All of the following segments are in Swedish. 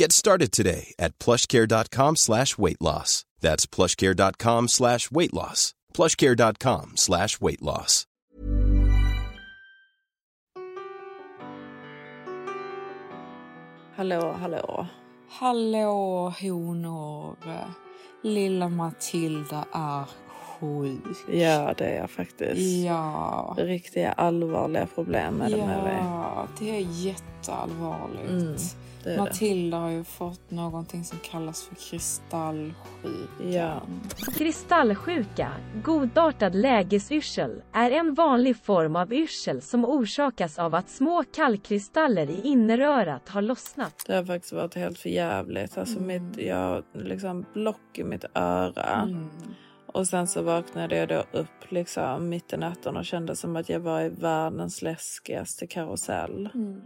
Get started today at plushcare.com slash weight loss. That's plushcare.com slash weight loss. plushcare.com slash weight loss. Hallå, hallå. Hallå honor. Lilla Matilda är sjuk. Ja, det är jag faktiskt. Ja. Riktiga allvarliga problem med det med mig. Ja, det är jätteallvarligt. Mm, det är det. Matilda har ju fått någonting som kallas för kristallsjukan. Ja. Kristallsjuka, godartad lägesyrsel, är en vanlig form av yrsel som orsakas av att små kalkkristaller i innerörat har lossnat. Det har faktiskt varit helt för jävligt. Alltså mitt, jag liksom block i mitt öra. Mm. Och sen så vaknade jag då upp liksom mitt i natten och kände som att jag var i världens läskigaste karusell. Mm.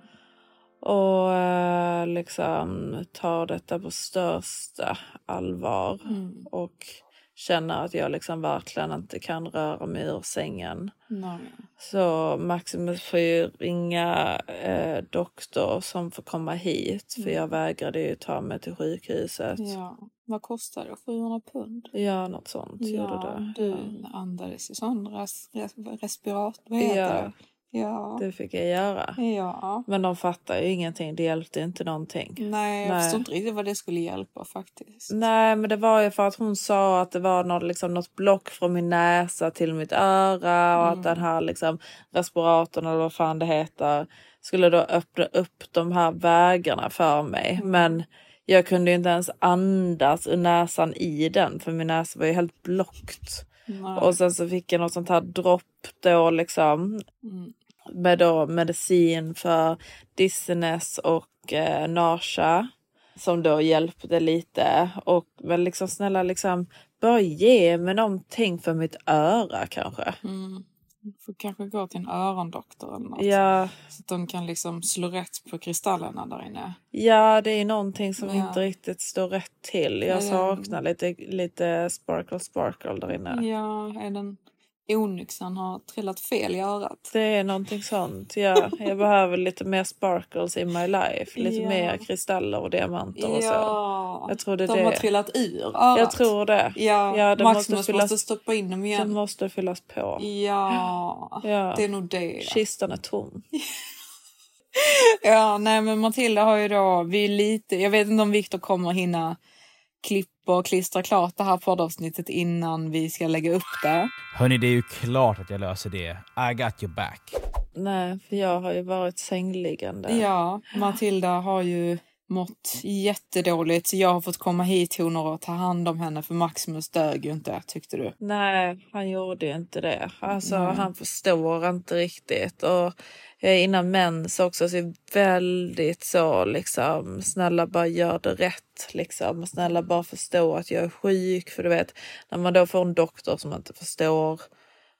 Och eh, liksom tar detta på största allvar. Mm. Och känner att jag liksom verkligen inte kan röra mig ur sängen. Nej. Så Maximus får ju ringa eh, doktor som får komma hit. För jag vägrade ju ta mig till sjukhuset. Ja, Ja. Vad kostar det? 700 pund? något sånt gjorde det. du andades i sån res, respirator. Vad heter Ja. det? Ja. Det fick jag göra. Ja. Men de fattar ju ingenting. Det hjälpte inte någonting. Nej, jag Nej. förstår inte riktigt vad det skulle hjälpa faktiskt. Nej, men det var ju för att hon sa att det var något, liksom, något block från min näsa till mitt öra och att den här liksom, respiratorn eller vad fan det heter skulle då öppna upp de här vägarna för mig. Men jag kunde ju inte ens andas ur näsan i den för min näsa var ju helt blockt. Nej. Och sen så fick jag något sånt här dropp då liksom Mm. Med då medicin för dizziness och eh, nausea som då hjälpte lite. Och men liksom snälla liksom bara ge mig någonting för mitt öra kanske. Mm. Du får kanske gå till en örondoktor eller något. Ja, Så att de kan liksom slå rätt på kristallerna där inne. ja, det är någonting som Ja. inte riktigt står rätt till. Jag Ja. saknar lite, lite sparkle sparkle där inne. Ja, är den onyxan har trillat fel i örat? Det är någonting sånt. Ja, jag behöver lite mer sparkles in my life. Lite Ja. mer kristaller och diamanter och så. Ja, Jag tror det de det. har trillat ur örat. Jag tror det. Ja, Ja, det Maximus måste måste, fyllas- stoppa in dem Det igen. måste fyllas på. Ja, Ja. det är nog det. Kistan är tom. Ja, nej men Matilda har ju då, vi lite, jag vet inte om Viktor kommer hinna klippa och klistra klart det här poddavsnittet innan vi ska lägga upp det. Hörni, det är ju klart att jag löser det. I got your back. Nej, för jag har ju varit sängliggande. Ja, Matilda har ju mått jättedåligt så jag har fått komma hit honor och ta hand om henne för Maximus dög ju inte tyckte du. Nej, han gjorde ju inte det. Alltså, Nej. han förstår inte riktigt. Och jag är innan mens också, så är väldigt så liksom, snälla bara gör det rätt. Liksom. Snälla bara förstå att jag är sjuk. För du vet, när man då får en doktor som inte förstår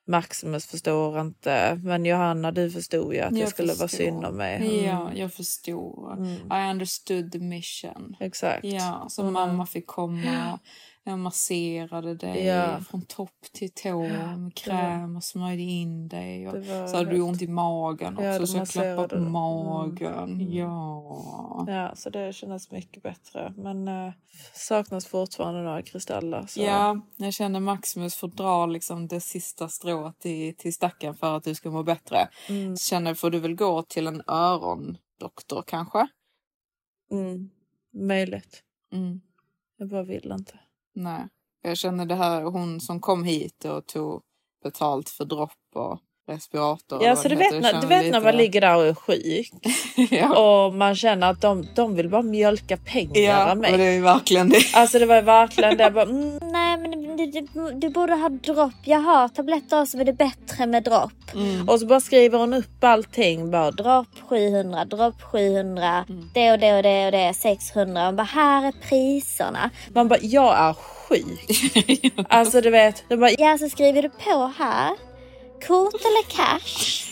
Maximus förstår inte. Men Johanna, du förstod ju att jag, Jag skulle vara förstår. synd om mig. Mm. Ja, jag förstår. I understood the mission. Exakt. Ja, så Mm. mamma fick komma. Jag masserade dig Ja. från topp till tå med kräm och smörjde in dig. Och så hade du ont i magen också, Ja, så jag klappade på det. magen. Mm. Ja. Ja, så det kändes mycket bättre. Men eh, saknas fortfarande några kristaller. Så. Ja, jag känner Maximus får dra liksom det sista strået till, till stacken för att du ska må bättre. Mm. Känner får du väl gå till en örondoktor kanske? Mm. Möjligt. Mm. Jag bara vill inte. Nej, jag känner det här hon som kom hit och tog betalt för dropp och respirator. Ja, så du vet, när, du vet när man ligger där och är sjuk ja. och man känner att de, de vill bara mjölka pengar ja, av mig. men det är ju verkligen det. Alltså det var verkligen det. Jag bara, mm, du, du, du borde ha dropp. Jag har tabletter så är det bättre med dropp. Och så bara skriver hon upp allting. Bara, Dropp 700, dropp 700, det och det och det och det 600. Och bara här är priserna. man bara, jag är sjuk. Alltså du vet. De bara, Ja så skriver du på här. Kort eller cash?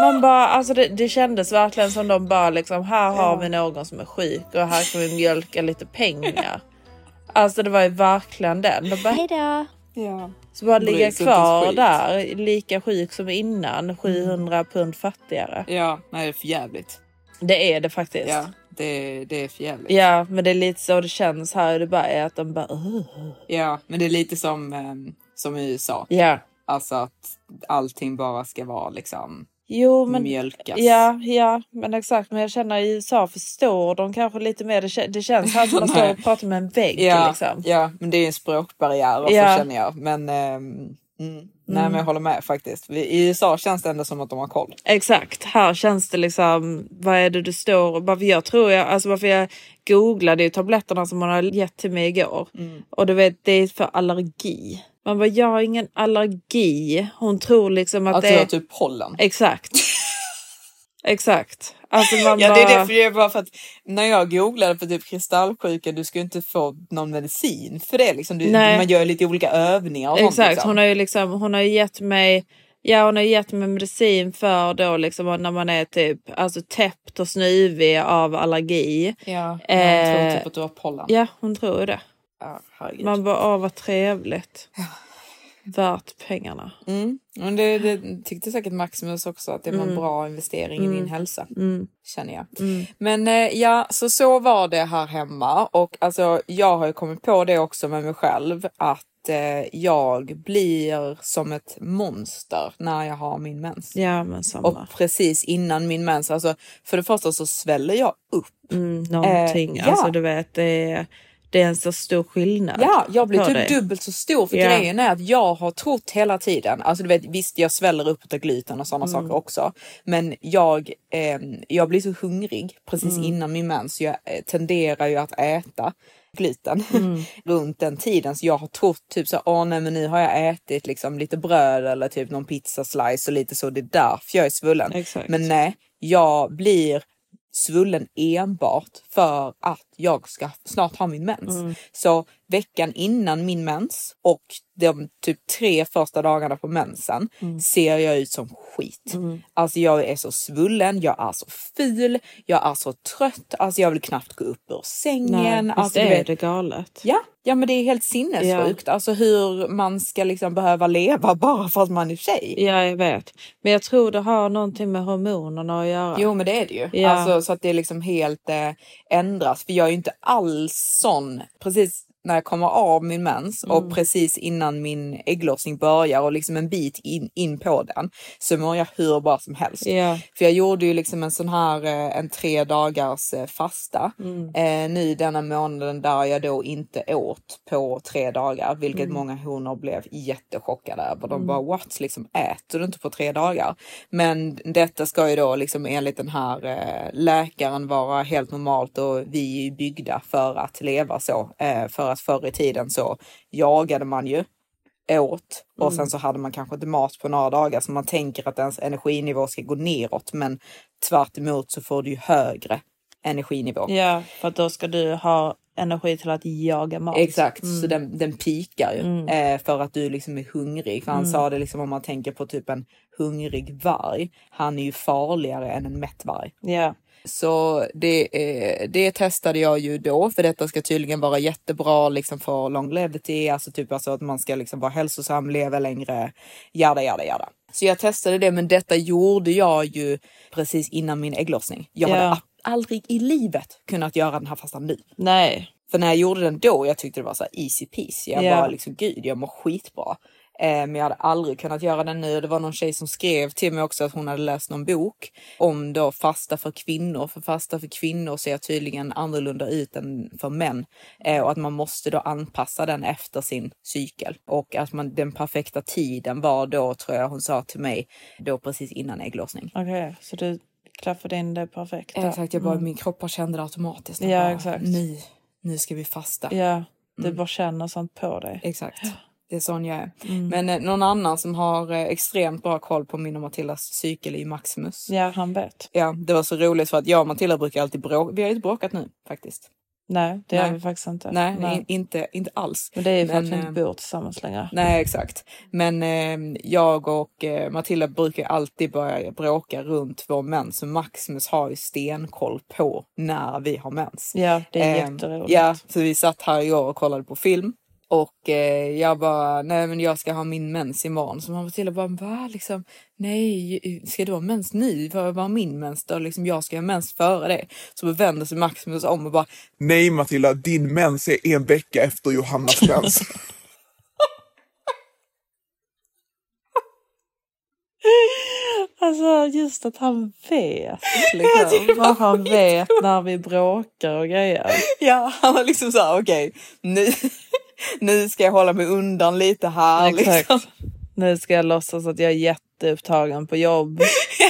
man bara, alltså det, det kändes verkligen som de bara liksom, här har vi någon som är sjuk och här kan vi mjölka lite pengar. Alltså det var ju verkligen den. De bara, Hejdå. Ja. så bara ligga kvar skit. där, lika sjuk som innan, 700 pund fattigare. Ja, nej det är för jävligt. Det är det faktiskt. Ja, det, det är för jävligt. Ja, men det är lite så det känns här. Det bara är att de bara... "Ugh." Ja, men det är lite som, ehm, som i USA. Ja. Alltså att allting bara ska vara liksom Jo, men... mjölkas. Ja, ja, men exakt. Men jag känner i USA förstår de kanske lite mer. Det, det känns här som man står och pratar med en vägg. ja, liksom. ja, men det är en språkbarriär också Ja. känner jag. Men, ehm, mm, nej, men jag håller med faktiskt. I USA känns det ändå som att de har koll. Exakt. Här känns det liksom. Vad är det du står. Varför jag tror jag... Alltså varför jag googlade ju tabletterna som hon har gett till mig igår. Mm. Och du vet, det är för allergi. Man bara, jag har ingen allergi. Hon tror liksom att Att det du är... har typ pollen. Exakt. Exakt. Alltså man Ja, bara... det är det, för det är bara för att när jag googlade på typ kristallsjuka, du ska ju inte få någon medicin för det. Liksom. Du, man gör lite olika övningar och. Exakt, Liksom. hon har ju liksom, hon har gett mig Ja hon har gett mig medicin för då liksom när man är typ alltså täppt och snuvig av allergi. Ja, tror Eh, typ att du har pollen. Ja hon tror det. Ja. Man bara åh vad trevligt. Värt pengarna. Mm. Men det, det tyckte säkert Maximus också att det var en bra investering i din hälsa. Mm. Känner jag. Men eh, ja, så så var det här hemma och alltså jag har ju kommit på det också med mig själv att eh, jag blir som ett monster när jag har min mens. Ja. Och precis innan min mens, alltså för det första så sväller jag upp. Mm, någonting, Eh, ja. alltså du vet det är, det är en så stor skillnad. Ja, jag blir typ dig. dubbelt så stor för Ja. grejen är att jag har trott hela tiden, alltså du vet visst jag sväller upp av gluten och sådana Mm. saker också, men jag, eh, jag blir så hungrig precis Mm. innan min mens så jag eh, tenderar ju att äta gluten Mm. runt den tiden så jag har trott typ så åh nej men nu har jag ätit liksom lite bröd eller typ någon pizza slice och lite så det är därför jag är svullen. Exakt. Men nej, jag blir svullen enbart för att jag ska snart ha min mens. Mm. Så veckan innan min mens och de typ tre första dagarna på mensen Mm. ser jag ut som skit. Alltså jag är så svullen, jag är så ful, jag är så trött, alltså jag vill knappt gå upp ur Nej, sängen. visst alltså, du är vet- det galet. Ja, ja men det är helt sinnessjukt. Alltså hur man ska liksom behöva leva bara för att man är tjej. Ja jag vet. Men jag tror det har någonting med hormonerna att göra. Jo men det är det ju. Ja. Alltså, så att det liksom helt eh, ändras. För jag är ju inte alls sån. Precis när jag kommer av min mens Mm. och precis innan min ägglossning börjar och liksom en bit in, in på den så mår jag hur bra som helst. Ja. För jag gjorde ju liksom en sån här eh, en tre dagars eh, fasta Mm. eh, nu denna månaden där jag då inte åt på tre dagar, vilket Mm. många honor blev jättechockade över. De bara what, liksom äter du inte på tre dagar? Men detta ska ju då liksom enligt den här eh, läkaren vara helt normalt och vi är ju byggda för att leva så. Eh, för att förr i tiden så jagade man ju åt och sen så hade man kanske inte mat på några dagar så man tänker att ens energinivå ska gå neråt men tvärt emot så får du ju högre energinivå. ja, för då ska du ha energi till att jaga mat. Exakt, så den, den pikar ju eh, för att du liksom är hungrig. För han sa det liksom om man tänker på typ en hungrig varg. Han är ju farligare än en mätt varg. Ja. Så det, eh, det testade jag ju då, för detta ska tydligen vara jättebra liksom för longevity, alltså typ alltså att man ska liksom vara hälsosam, leva längre, jada jada jada. Så jag testade det, men detta gjorde jag ju precis innan min ägglossning. Jag hade Ja. aldrig i livet kunnat göra den här fastan nu. Nej. För när jag gjorde den då, jag tyckte det var så easy peasy. Jag Ja. bara liksom, gud, jag mår skitbra. Eh, men jag hade aldrig kunnat göra det nu. Det var någon tjej som skrev till mig också att hon hade läst någon bok om då fasta för kvinnor. För fasta för kvinnor ser tydligen annorlunda ut än för män eh, och att man måste då anpassa den efter sin cykel och att man den perfekta tiden var då tror jag hon sa till mig då precis innan ägglossning. Okej, så du klaffade in det perfekt? där. Exakt, jag bara min kropp bara kände det automatiskt. Ja, bara, exakt. Nu, nu ska vi fasta. Ja, du bara känner sånt på dig. Exakt. Det är sån jag är. Men eh, någon annan som har eh, extremt bra koll på min och Matildas cykel är ju Maximus. Ja, han vet. Ja, det var så roligt för att jag och Matilda brukar alltid bråka. Vi har ju inte bråkat nu faktiskt. Nej, det Nej. gör vi faktiskt inte. Nej, In, inte, inte alls. Men det är ju för att vi Men, inte eh, bor tillsammans längre. Nej, exakt. Men eh, jag och eh, Matilda brukar alltid börja bråka runt vår mens. Så Maximus har ju stenkoll på när vi har mens. Ja, det är Ehm, jätteroligt. Ja, så vi satt här igår och kollade på film. Och eh, jag bara, nej men jag ska ha min mens imorgon. Så mamma till och bara, va liksom, nej, ska du ha mens nu? Vad var min mens då? Liksom, jag ska ha mens före det. Så vänder sig Maximus om och bara, Nej Matilda, din mens är en vecka efter Johannas mens. Alltså just att han vet. Liksom. Att han vet när vi bråkar och grejer. ja, han var liksom så här, okej, nu, nu ska jag hålla mig undan lite här. Exakt. Liksom. Nu ska jag låtsas att jag är jätteupptagen på jobb.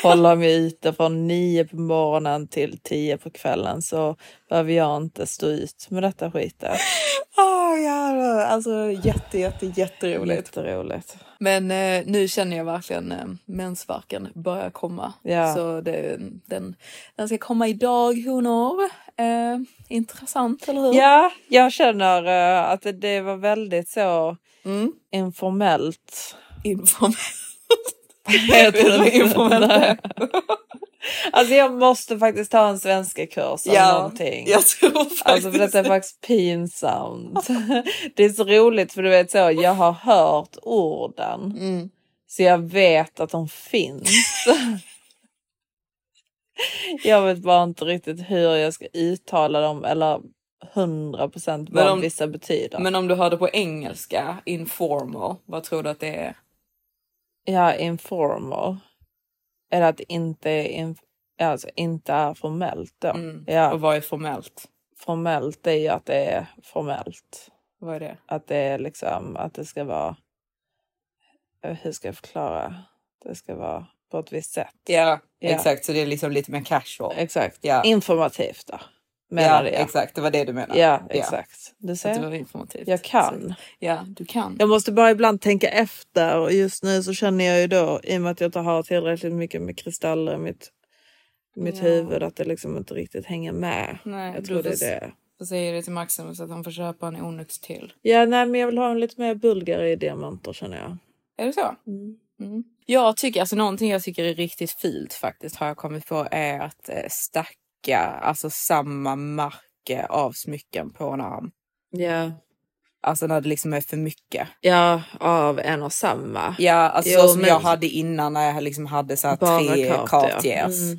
Hålla mig ute från nio på morgonen till tio på kvällen. Så behöver jag inte stå ut med detta skitet. Ah, ja, alltså jätte, jätte, jätteroligt. Jätteroligt. Men eh, nu känner jag verkligen eh, mensvärken börjar komma. Ja. Så det, den, den ska komma idag, honor. Eh, intressant, eller hur? Ja, jag känner eh, att det, var väldigt så Mm. informellt. Informellt. Heter det? informellt? Alltså jag måste faktiskt ta en svenska kurs om någonting. jag tror faktiskt Alltså för detta är faktiskt pinsamt. Det är så roligt för du vet så, jag har hört orden. Mm. Så jag vet att de finns. jag vet bara inte riktigt hur jag ska uttala dem eller 100 procent vad om- vissa betyder. Men om du hörde på engelska, informal, vad tror du att det är? Ja, informal. Eller att det inte är, inf- alltså, inte är formellt då. Mm. Ja, Och vad är formellt? formellt är ju att det är formellt. Vad är det? Att det är liksom att det ska vara. Hur ska jag förklara? Det ska vara på ett visst sätt. Ja, Ja. exakt. Så det är liksom lite mer casual. Exakt. Ja. Informativt då. ja, Menar jag. exakt. Det var det du menade. Ja, exakt. Du Att det ser. var informativt. Jag kan. Ja, du kan. Jag måste bara ibland tänka efter och just nu så känner jag ju då i och med att jag inte har tillräckligt mycket med kristaller i mitt, mitt Ja. huvud att det liksom inte riktigt hänger med. Nej, jag du tror det är det. Jag säger det till Maximus att han får köpa en Onyx till. Ja, nej, men jag vill ha en lite mer bulgar i diamanter känner jag. Är det så? Mm. Jag tycker, alltså någonting jag tycker är riktigt fult faktiskt har jag kommit på är att eh, stacka alltså samma märke av smycken på en arm. Ja. Alltså när det liksom är för mycket. Ja, av en och samma. Ja, alltså Jo, så som men- jag hade innan när jag liksom hade så här Bara tre Cartier. Cartiers. Mm.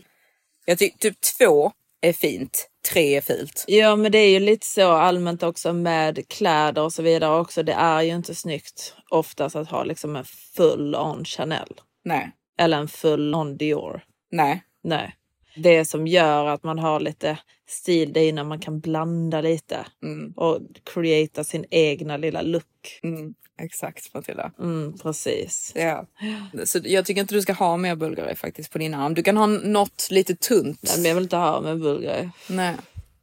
Jag tycker typ två är fint, tre är fult. Ja, men det är ju lite så allmänt också med kläder och så vidare också. Det är ju inte snyggt oftast att ha liksom en full on Chanel Nej, eller en full on Dior. nej. Nej. Det som gör att man har lite stil det är när man kan blanda lite Mm, och creata sin egna lilla look. mm, exakt Matilda. Mm, precis. Ja. Så jag tycker inte du ska ha mer bulgari faktiskt på din arm. Du kan ha något lite tunt. Nej, men jag vill inte ha med bulgari. Nej,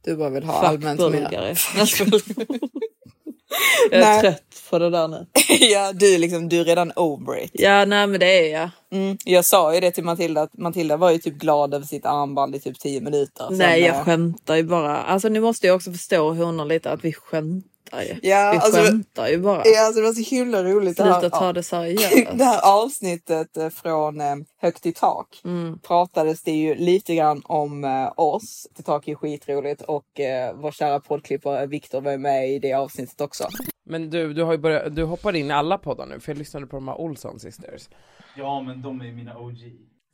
du bara vill ha Fuck allmänt bulgari. mer. Jag är Nej. trött på det där nu. ja, du är liksom, du är redan over it. Ja, nej men det är jag. Mm. Jag sa ju det till Matilda att Matilda var ju typ glad över sitt armband i typ 10 minuter. Sen, Nej, jag eh, skämtar ju bara. Alltså ni måste ju också förstå honom lite att vi skämtar ju. Ja, vi alltså- skämtar ju bara. Ja, alltså det var så himla roligt. det här- Sluta ta det seriöst. det här avsnittet eh, från eh, Högt i tak Mm. pratades det ju lite grann om eh, oss. Högt i tak är skitroligt och eh, vår kära poddklippare Viktor var med i det avsnittet också. Men du, du har ju börjat, du hoppar in i alla poddar nu för jag lyssnade på de här Olsson Sisters. Ja, men de är mina OG.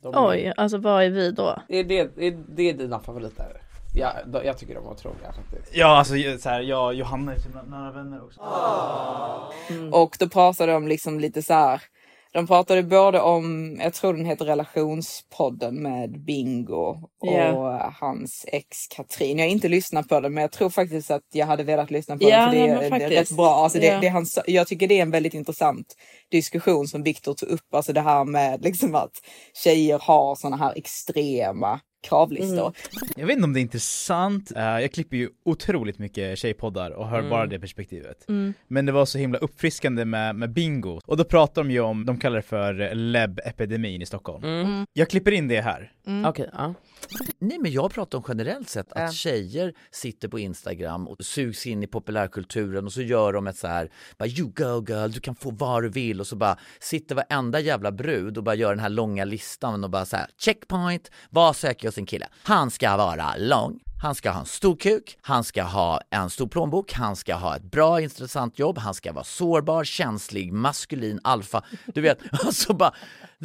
De är- Oj, alltså vad är vi då? Är det, är det dina favoriter? Ja, då, jag tycker de var otroliga faktiskt. Ja alltså så här, jag och Johanna är himla nära vänner också. Och då pratade de liksom lite så här. De pratade både om, jag tror den heter relationspodden med Bingo och Ja. hans ex Katrin. Jag har inte lyssnat på den men jag tror faktiskt att jag hade velat lyssna på Ja, den för det, nej, är, det är rätt bra. Alltså det, Ja. det han, jag tycker det är en väldigt intressant diskussion som Viktor tog upp. Alltså det här med liksom att tjejer har såna här extrema kravlistor. Mm. Jag vet inte om det är intressant, Eh, jag klipper ju otroligt mycket tjejpoddar och hör Mm. bara det perspektivet. Mm. Men det var så himla uppfriskande med, med bingo, och då pratar de ju om, de kallar det för LEB-epidemin i Stockholm. Mm. Jag klipper in det här. Okej, ja. Nej men jag pratar om generellt sett att Ja. tjejer sitter på Instagram och sugs in i populärkulturen och så gör de ett så här, bara you go girl, du kan få vad du vill och så bara sitter varenda jävla brud och bara gör den här långa listan och bara så här checkpoint, vad söker jag sin kille? Han ska vara lång, han ska ha en stor kuk, han ska ha en stor plånbok, han ska ha ett bra intressant jobb, han ska vara sårbar, känslig, maskulin, alfa. Du vet, alltså bara,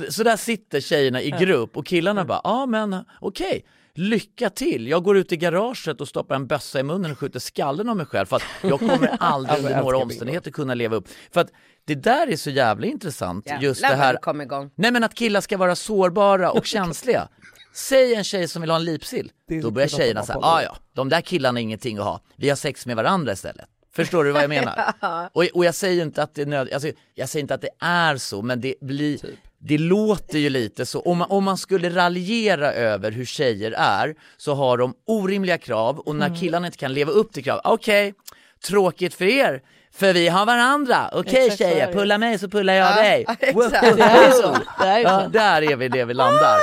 så där sitter tjejerna i grupp och killarna bara, ja ah, men okej, lycka till. Jag går ut i garaget och stoppar en bössa i munnen och skjuter skallen av mig själv för att jag kommer aldrig Alltså, under några omständigheter kunna leva upp. För att det där är så jävla intressant, just det Jävlar här kom igång. Nej men att killar ska vara sårbara och känsliga. Säg en tjej som vill ha en lipsill, då så börjar tjejerna säga, på ah, det." ja, de där killarna är ingenting att ha, vi har sex med varandra istället. Förstår du vad jag menar? och, och jag säger inte att det är nöd, alltså, jag säger inte att det är så, men det blir, det låter ju lite så. Om man, om man skulle raljera över hur tjejer är, så har de orimliga krav och när killarna inte kan leva upp till krav, okej, tråkigt för er, för vi har varandra. Okej så är tjejer, pulla mig så pullar jag Ja, dig. exakt. Det är så. Det är ju Ja, så. där är vi det vi landar.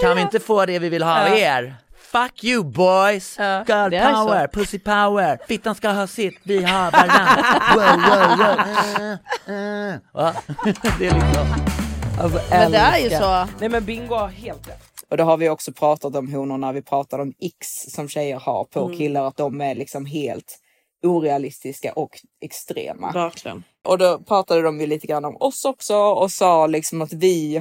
Kan vi inte få det vi vill ha av er? Fuck you boys! Girl är så. power, pussy power, fittan ska ha sitt, vi har varandra. Wow, wow, wow. Va? Det är liksom... Alltså, Men det är ju så. Nej men Bingo har helt rätt. Och det har vi också pratat om honor när vi pratar om x som tjejer har på killar, att de är liksom helt orealistiska och extrema. Verkligen. Och då pratade de ju lite grann om oss också och sa liksom att vi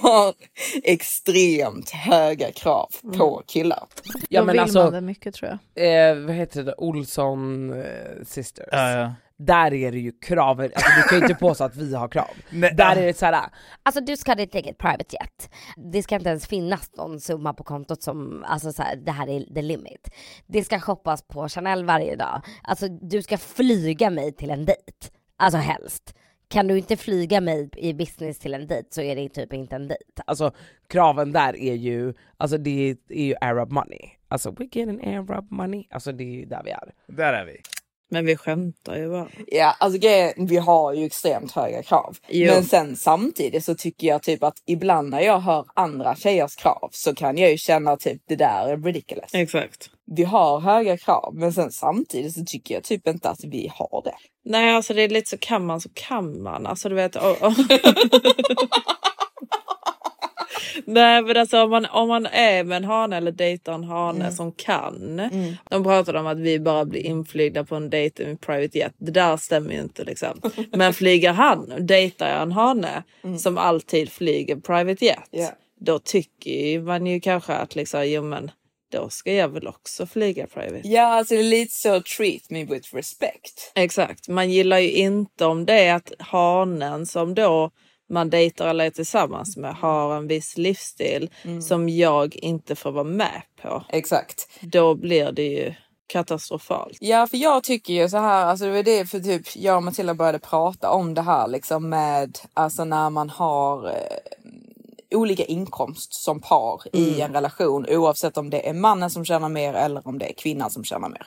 har extremt höga krav på killar. Ja Då men vill alltså, man det mycket tror jag. eh, vad heter det, Olsson eh, Sisters. Ja, ja. Där är det ju krav, alltså du kan ju inte påstå att vi har krav. Nej, Där är det såhär, Alltså du ska ha ditt eget private jet. Det ska inte ens finnas någon summa på kontot som, alltså så här, det här är the limit. Det ska shoppas på Chanel varje dag. Alltså du ska flyga mig till en dejt. Alltså helst. Kan du inte flyga mig i business till en dejt så är det typ inte en dejt. alltså kraven där är ju, alltså det är ju Arab money. Alltså we getting Arab money, alltså det är ju där vi är. Där är vi. Men vi skämtar ju bara. Ja, alltså vi har ju extremt höga krav. Jo. Men sen samtidigt så tycker jag typ att ibland när jag hör andra tjejers krav så kan jag ju känna typ det där är ridiculous. Exakt. Vi har höga krav, men sen samtidigt så tycker jag typ inte att vi har det. Nej, alltså det är lite så kan man så kan man. Alltså du vet. Och, och. Nej men alltså om man, om man är med en hane eller dejtar en hane som kan. De pratar om att vi bara blir inflygda på en dejt med private jet. Det där stämmer ju inte liksom. Men flyger han, dejtar jag en hane som alltid flyger private jet. Ja. Då tycker man ju kanske att liksom, jo men då ska jag väl också flyga private. Ja, alltså det är lite så treat me with respect. Exakt. Man gillar ju inte om det är att hanen som då man dejtar eller är tillsammans med har en viss livsstil som jag inte får vara med på. Exakt. Då blir det ju katastrofalt. Ja, för jag tycker ju så här, alltså det var det för typ jag och Matilda började prata om det här liksom med, alltså när man har eh, olika inkomst som par i en relation oavsett om det är mannen som tjänar mer eller om det är kvinnan som tjänar mer.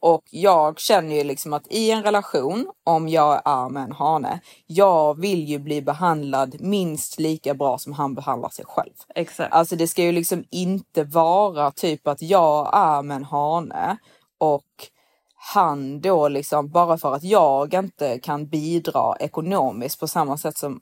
Och jag känner ju liksom att i en relation, om jag är med en hane, jag vill ju bli behandlad minst lika bra som han behandlar sig själv. Exakt. Alltså det ska ju liksom inte vara typ att jag är med en hane och han då liksom bara för att jag inte kan bidra ekonomiskt på samma sätt som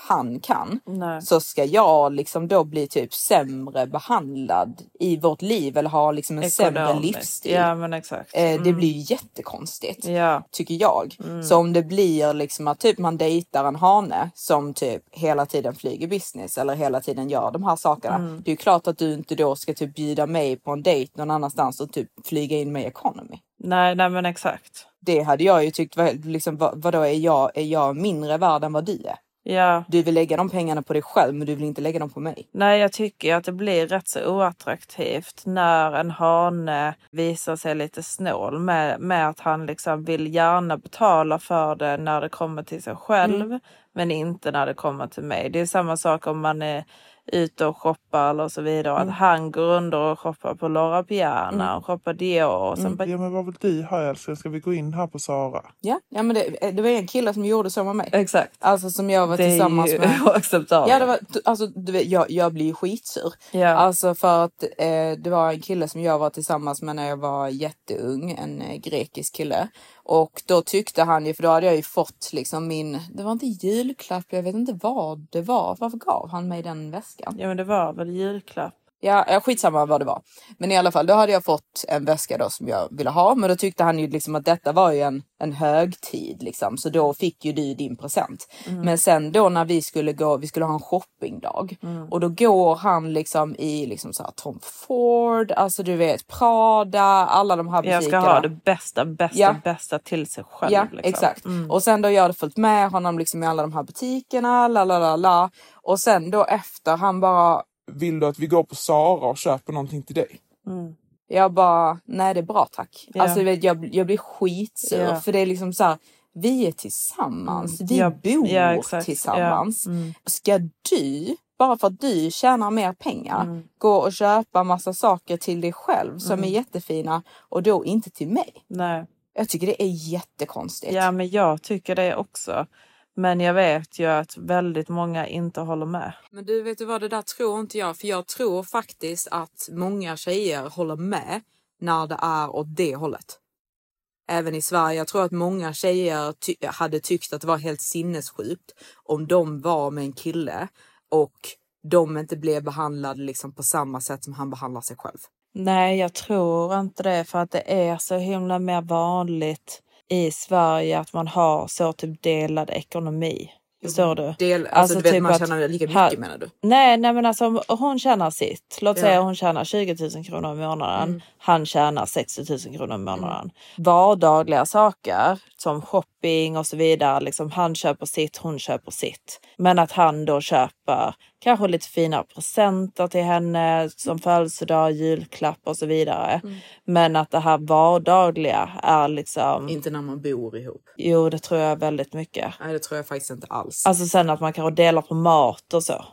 han kan Nej. så ska jag liksom då bli typ sämre behandlad i vårt liv eller ha liksom en sämre Ekonomiskt. livsstil. Ja men exakt. Eh, Det Mm. blir ju jättekonstigt Ja. tycker jag. Mm. Så om det blir liksom att typ man dejtar en hane som typ hela tiden flyger business eller hela tiden gör de här sakerna. Mm. Det är ju klart att du inte då ska typ bjuda mig på en dejt någon annanstans och typ flyga in mig i economy. Nej, nej men exakt. Det hade jag ju tyckt var liksom vad, vadå är jag, är jag mindre värd än vad du är? Ja. Du vill lägga de pengarna på dig själv men du vill inte lägga dem på mig. Nej, jag tycker att det blir rätt så oattraktivt när en hane visar sig lite snål med, med att han liksom vill gärna betala för det när det kommer till sig själv, Mm. men inte när det kommer till mig. Det är samma sak om man är ute och shoppar eller så vidare. Mm. Att han går under och shoppar på Laura Piana Mm. och shoppar Dior. Och sen bara, Ja men vad vill du ha älskling? Ska vi gå in här på Sara? Ja, ja men det, det var en kille som gjorde så med mig. Exakt. Alltså som jag var Det är tillsammans ju med. oacceptabelt. Ja, det var, alltså, du vet, jag, jag blir ju skitsur. Ja. Alltså för att eh, det var en kille som jag var tillsammans med när jag var jätteung, en eh, grekisk kille. Och då tyckte han ju, för då hade jag ju fått liksom min, det var inte julklapp, jag vet inte vad det var. Varför gav han mig den väskan? Ja men det var väl julklapp. Ja, ja, skitsamma vad det var. Men i alla fall, då hade jag fått en väska då som jag ville ha. Men då tyckte han ju liksom att detta var ju en, en högtid liksom. Så då fick ju du din present. Mm. Men sen då när vi skulle gå, vi skulle ha en shoppingdag. Mm. Och då går han liksom i liksom så här Tom Ford, alltså du vet Prada, alla de här Jag butikerna. ska ha det bästa, bästa, Ja. bästa till sig själv. Ja, liksom. exakt. Mm. Och sen då jag hade följt med honom liksom i alla de här butikerna, la la la la. Och sen då efter han bara, Vill du att vi går på Sara och köper någonting till dig? Mm. jag bara, nej det är bra tack. Ja. Alltså vet, jag, jag blir skitsur Ja. för det är liksom så här, vi är tillsammans, vi Ja, bor tillsammans. Mm. Ska du, bara för att du tjänar mer pengar, Mm. gå och köpa massa saker till dig själv som Mm. är jättefina och då inte till mig? Nej. Jag tycker det är jättekonstigt. Ja, men jag tycker det också. Men jag vet ju att väldigt många inte håller med. Men du, vet du vad, det där tror inte jag. För jag tror faktiskt att många tjejer håller med när det är åt det hållet. Även i Sverige. Jag tror att många tjejer ty hade tyckt att det var helt sinnessjukt om de var med en kille och de inte blev behandlade liksom på samma sätt som han behandlar sig själv. Nej, jag tror inte det för att det är så himla mer vanligt i Sverige att man har så typ delad ekonomi. Förstår du? Del, alltså, du vet, typ man att tjänar lika mycket här- menar du? Nej, nej men alltså om hon tjänar sitt. Låt Ja. säga hon tjänar 20 000 kronor i månaden. Mm. Han tjänar 60 000 kronor i månaden. Vardagliga saker som shopping och så vidare. Liksom han köper sitt, hon köper sitt. Men att han då köper kanske lite fina presenter till henne som födelsedag, julklapp och så vidare. Mm. Men att det här vardagliga är liksom... Inte när man bor ihop. Jo, det tror jag väldigt mycket. Nej, det tror jag faktiskt inte alls. Alltså sen att man kanske delar på mat och så.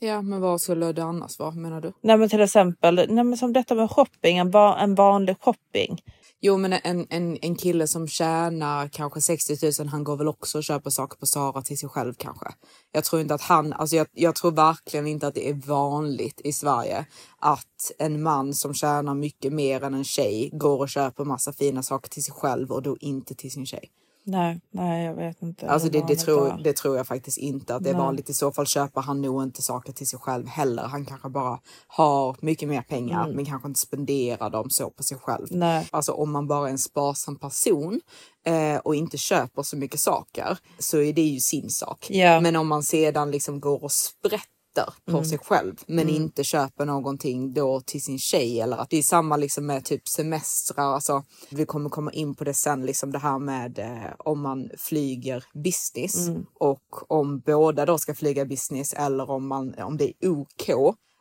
Ja, men vad skulle det annars vara menar du? Nej men till exempel, nej men som detta med shopping, en, va- en vanlig shopping. Jo, men en, en, en kille som tjänar kanske 60 000, han går väl också och köper saker på Sara till sig själv kanske. Jag tror inte att han, alltså jag, jag tror verkligen inte att det är vanligt i Sverige att en man som tjänar mycket mer än en tjej går och köper massa fina saker till sig själv och då inte till sin tjej. Nej, nej jag vet inte. Alltså det, det, tror, det tror jag faktiskt inte att det är Nej. vanligt. I så fall köper han nog inte saker till sig själv heller. Han kanske bara har mycket mer pengar Mm. men kanske inte spenderar dem så på sig själv. Nej. Alltså om man bara är en sparsam person eh, och inte köper så mycket saker så är det ju sin sak. Ja. Men om man sedan liksom går och sprätter på Mm. sig själv men Mm. inte köper någonting då till sin tjej eller att det är samma liksom med typ semestrar. Alltså, vi kommer komma in på det sen, liksom det här med eh, om man flyger business Mm. och om båda då ska flyga business eller om, man, om det är OK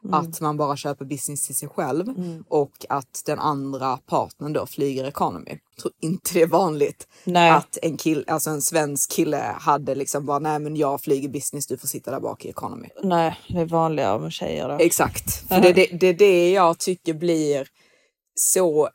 Mm. att man bara köper business till sig själv Mm. och att den andra partnern då flyger economy. Jag tror inte det är vanligt Nej. att en, kill, alltså en svensk kille hade liksom bara nej men jag flyger business, du får sitta där bak i economy. Nej, det är vanligare med tjejer då. Exakt, för det, det, det är det jag tycker blir så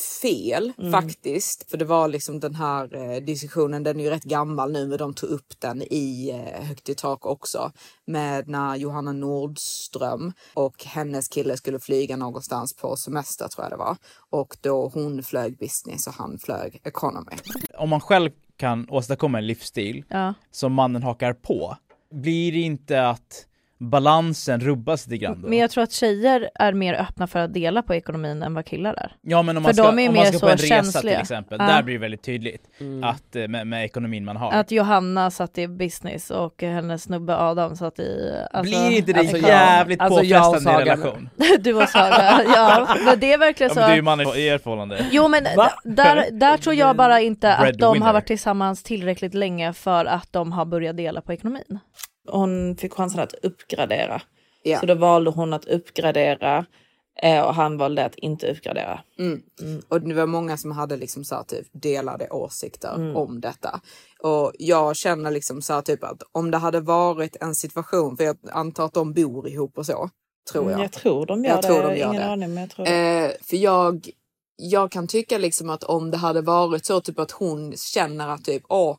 fel Mm. faktiskt. För det var liksom den här eh, diskussionen, den är ju rätt gammal nu men de tog upp den i eh, Högt i tak också. Med när Johanna Nordström och hennes kille skulle flyga någonstans på semester tror jag det var. Och då hon flög business och han flög economy. Om man själv kan åstadkomma en livsstil Ja. som mannen hakar på, blir det inte att balansen rubbas lite grann då? Men jag tror att tjejer är mer öppna för att dela på ekonomin än vad killar är. Ja men om För man ska, om man ska på en resa känsliga. till exempel, Ja. där blir det väldigt tydligt Mm. att eh, med, med ekonomin man har. Att Johanna satt i business och hennes snubbe Adam satt i... Alltså, Blir inte det alltså, jävligt Alltså, påfrestande i relation? Du och Saga, ja. Men det är verkligen Ja, så. men det är ju mannen i ert förhållande. Jo men där, där tror jag bara inte att de har varit tillsammans tillräckligt länge för att de har börjat dela på ekonomin. Hon fick chansen att uppgradera. Ja. Så då valde hon att uppgradera eh, och han valde att inte uppgradera. Mm. Och det var många som hade liksom så här typ delade åsikter Mm. om detta. Och jag känner liksom så här typ att om det hade varit en situation, för jag antar att de bor ihop och så, tror jag. Mm, Jag tror de gör Jag det. tror de gör Ingen det. aning men jag tror. Eh, för jag, jag kan tycka liksom att om det hade varit så typ att hon känner att typ åh,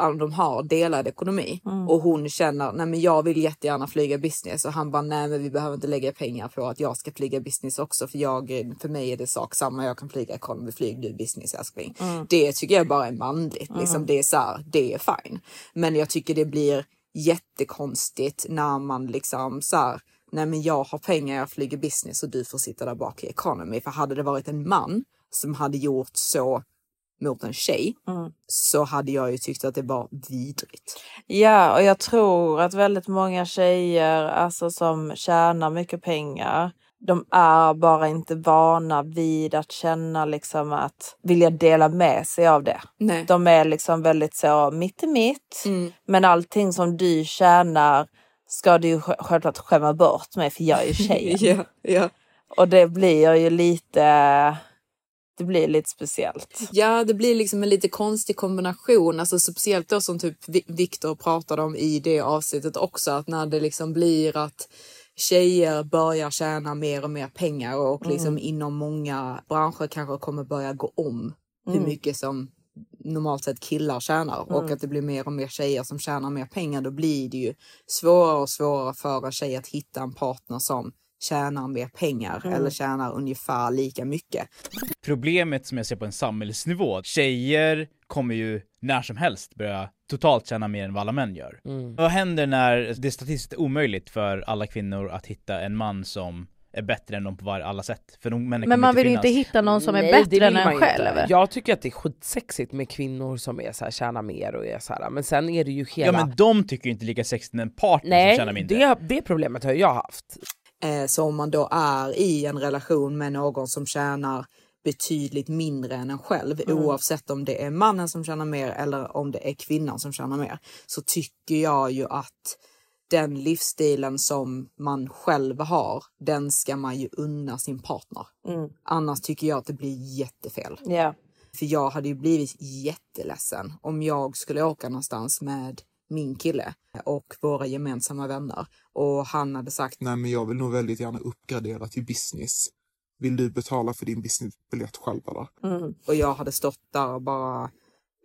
eh, de har delad ekonomi Mm. och hon känner nej men jag vill jättegärna flyga business och han bara nej men vi behöver inte lägga pengar på att jag ska flyga business också för jag för mig är det sak samma jag kan flyga economy flyg du business älskling. Mm. Det tycker jag bara är manligt liksom det är så här, det är fine. Men jag tycker det blir jättekonstigt när man liksom så här nej men jag har pengar, jag flyger business och du får sitta där bak i economy. För hade det varit en man som hade gjort så mot en tjej Mm. så hade jag ju tyckt att det var vidrigt. Ja, och jag tror att väldigt många tjejer alltså, som tjänar mycket pengar, de är bara inte vana vid att känna liksom att vilja dela med sig av det. Nej. De är liksom väldigt så mitt i mitt. Mm. Men allting som du tjänar ska du ju sj- självklart skämma bort med för jag är ju tjejen. ja, ja. Och det blir ju lite, det blir lite speciellt. Ja, det blir liksom en lite konstig kombination, alltså speciellt då som typ Vi- Viktor pratade om i det avsnittet också, att när det liksom blir att tjejer börjar tjäna mer och mer pengar och Mm. liksom inom många branscher kanske kommer börja gå om hur Mm. mycket som normalt sett killar tjänar och Mm. att det blir mer och mer tjejer som tjänar mer pengar, då blir det ju svårare och svårare för en tjej att hitta en partner som tjänar mer pengar Mm. eller tjänar ungefär lika mycket. Problemet som jag ser på en samhällsnivå, tjejer kommer ju när som helst börja totalt tjäna mer än vad alla män gör. Mm. Vad händer när det är statistiskt omöjligt för alla kvinnor att hitta en man som är bättre än dem på var, alla sätt? För de Men man vill ju inte hitta någon som är Nej, bättre än en själv. Inte. Jag tycker att det är skitsexigt med kvinnor som är så här, tjänar mer och är så här. men sen är det ju hela... Ja men de tycker ju inte lika sexigt än en partner som tjänar Nej, mindre. det, det problemet har jag haft. Eh, så om man då är i en relation med någon som tjänar betydligt mindre än en själv, Mm. oavsett om det är mannen som tjänar mer eller om det är kvinnan som tjänar mer, så tycker jag ju att den livsstilen som man själv har, den ska man ju unna sin partner. Mm. Annars tycker jag att det blir jättefel. Ja. För jag hade ju blivit jätteledsen om jag skulle åka någonstans med min kille och våra gemensamma vänner och han hade sagt Nej, men jag vill nog väldigt gärna uppgradera till business. Vill du betala för din businessbiljett själv eller? Mm. och jag hade stått där och bara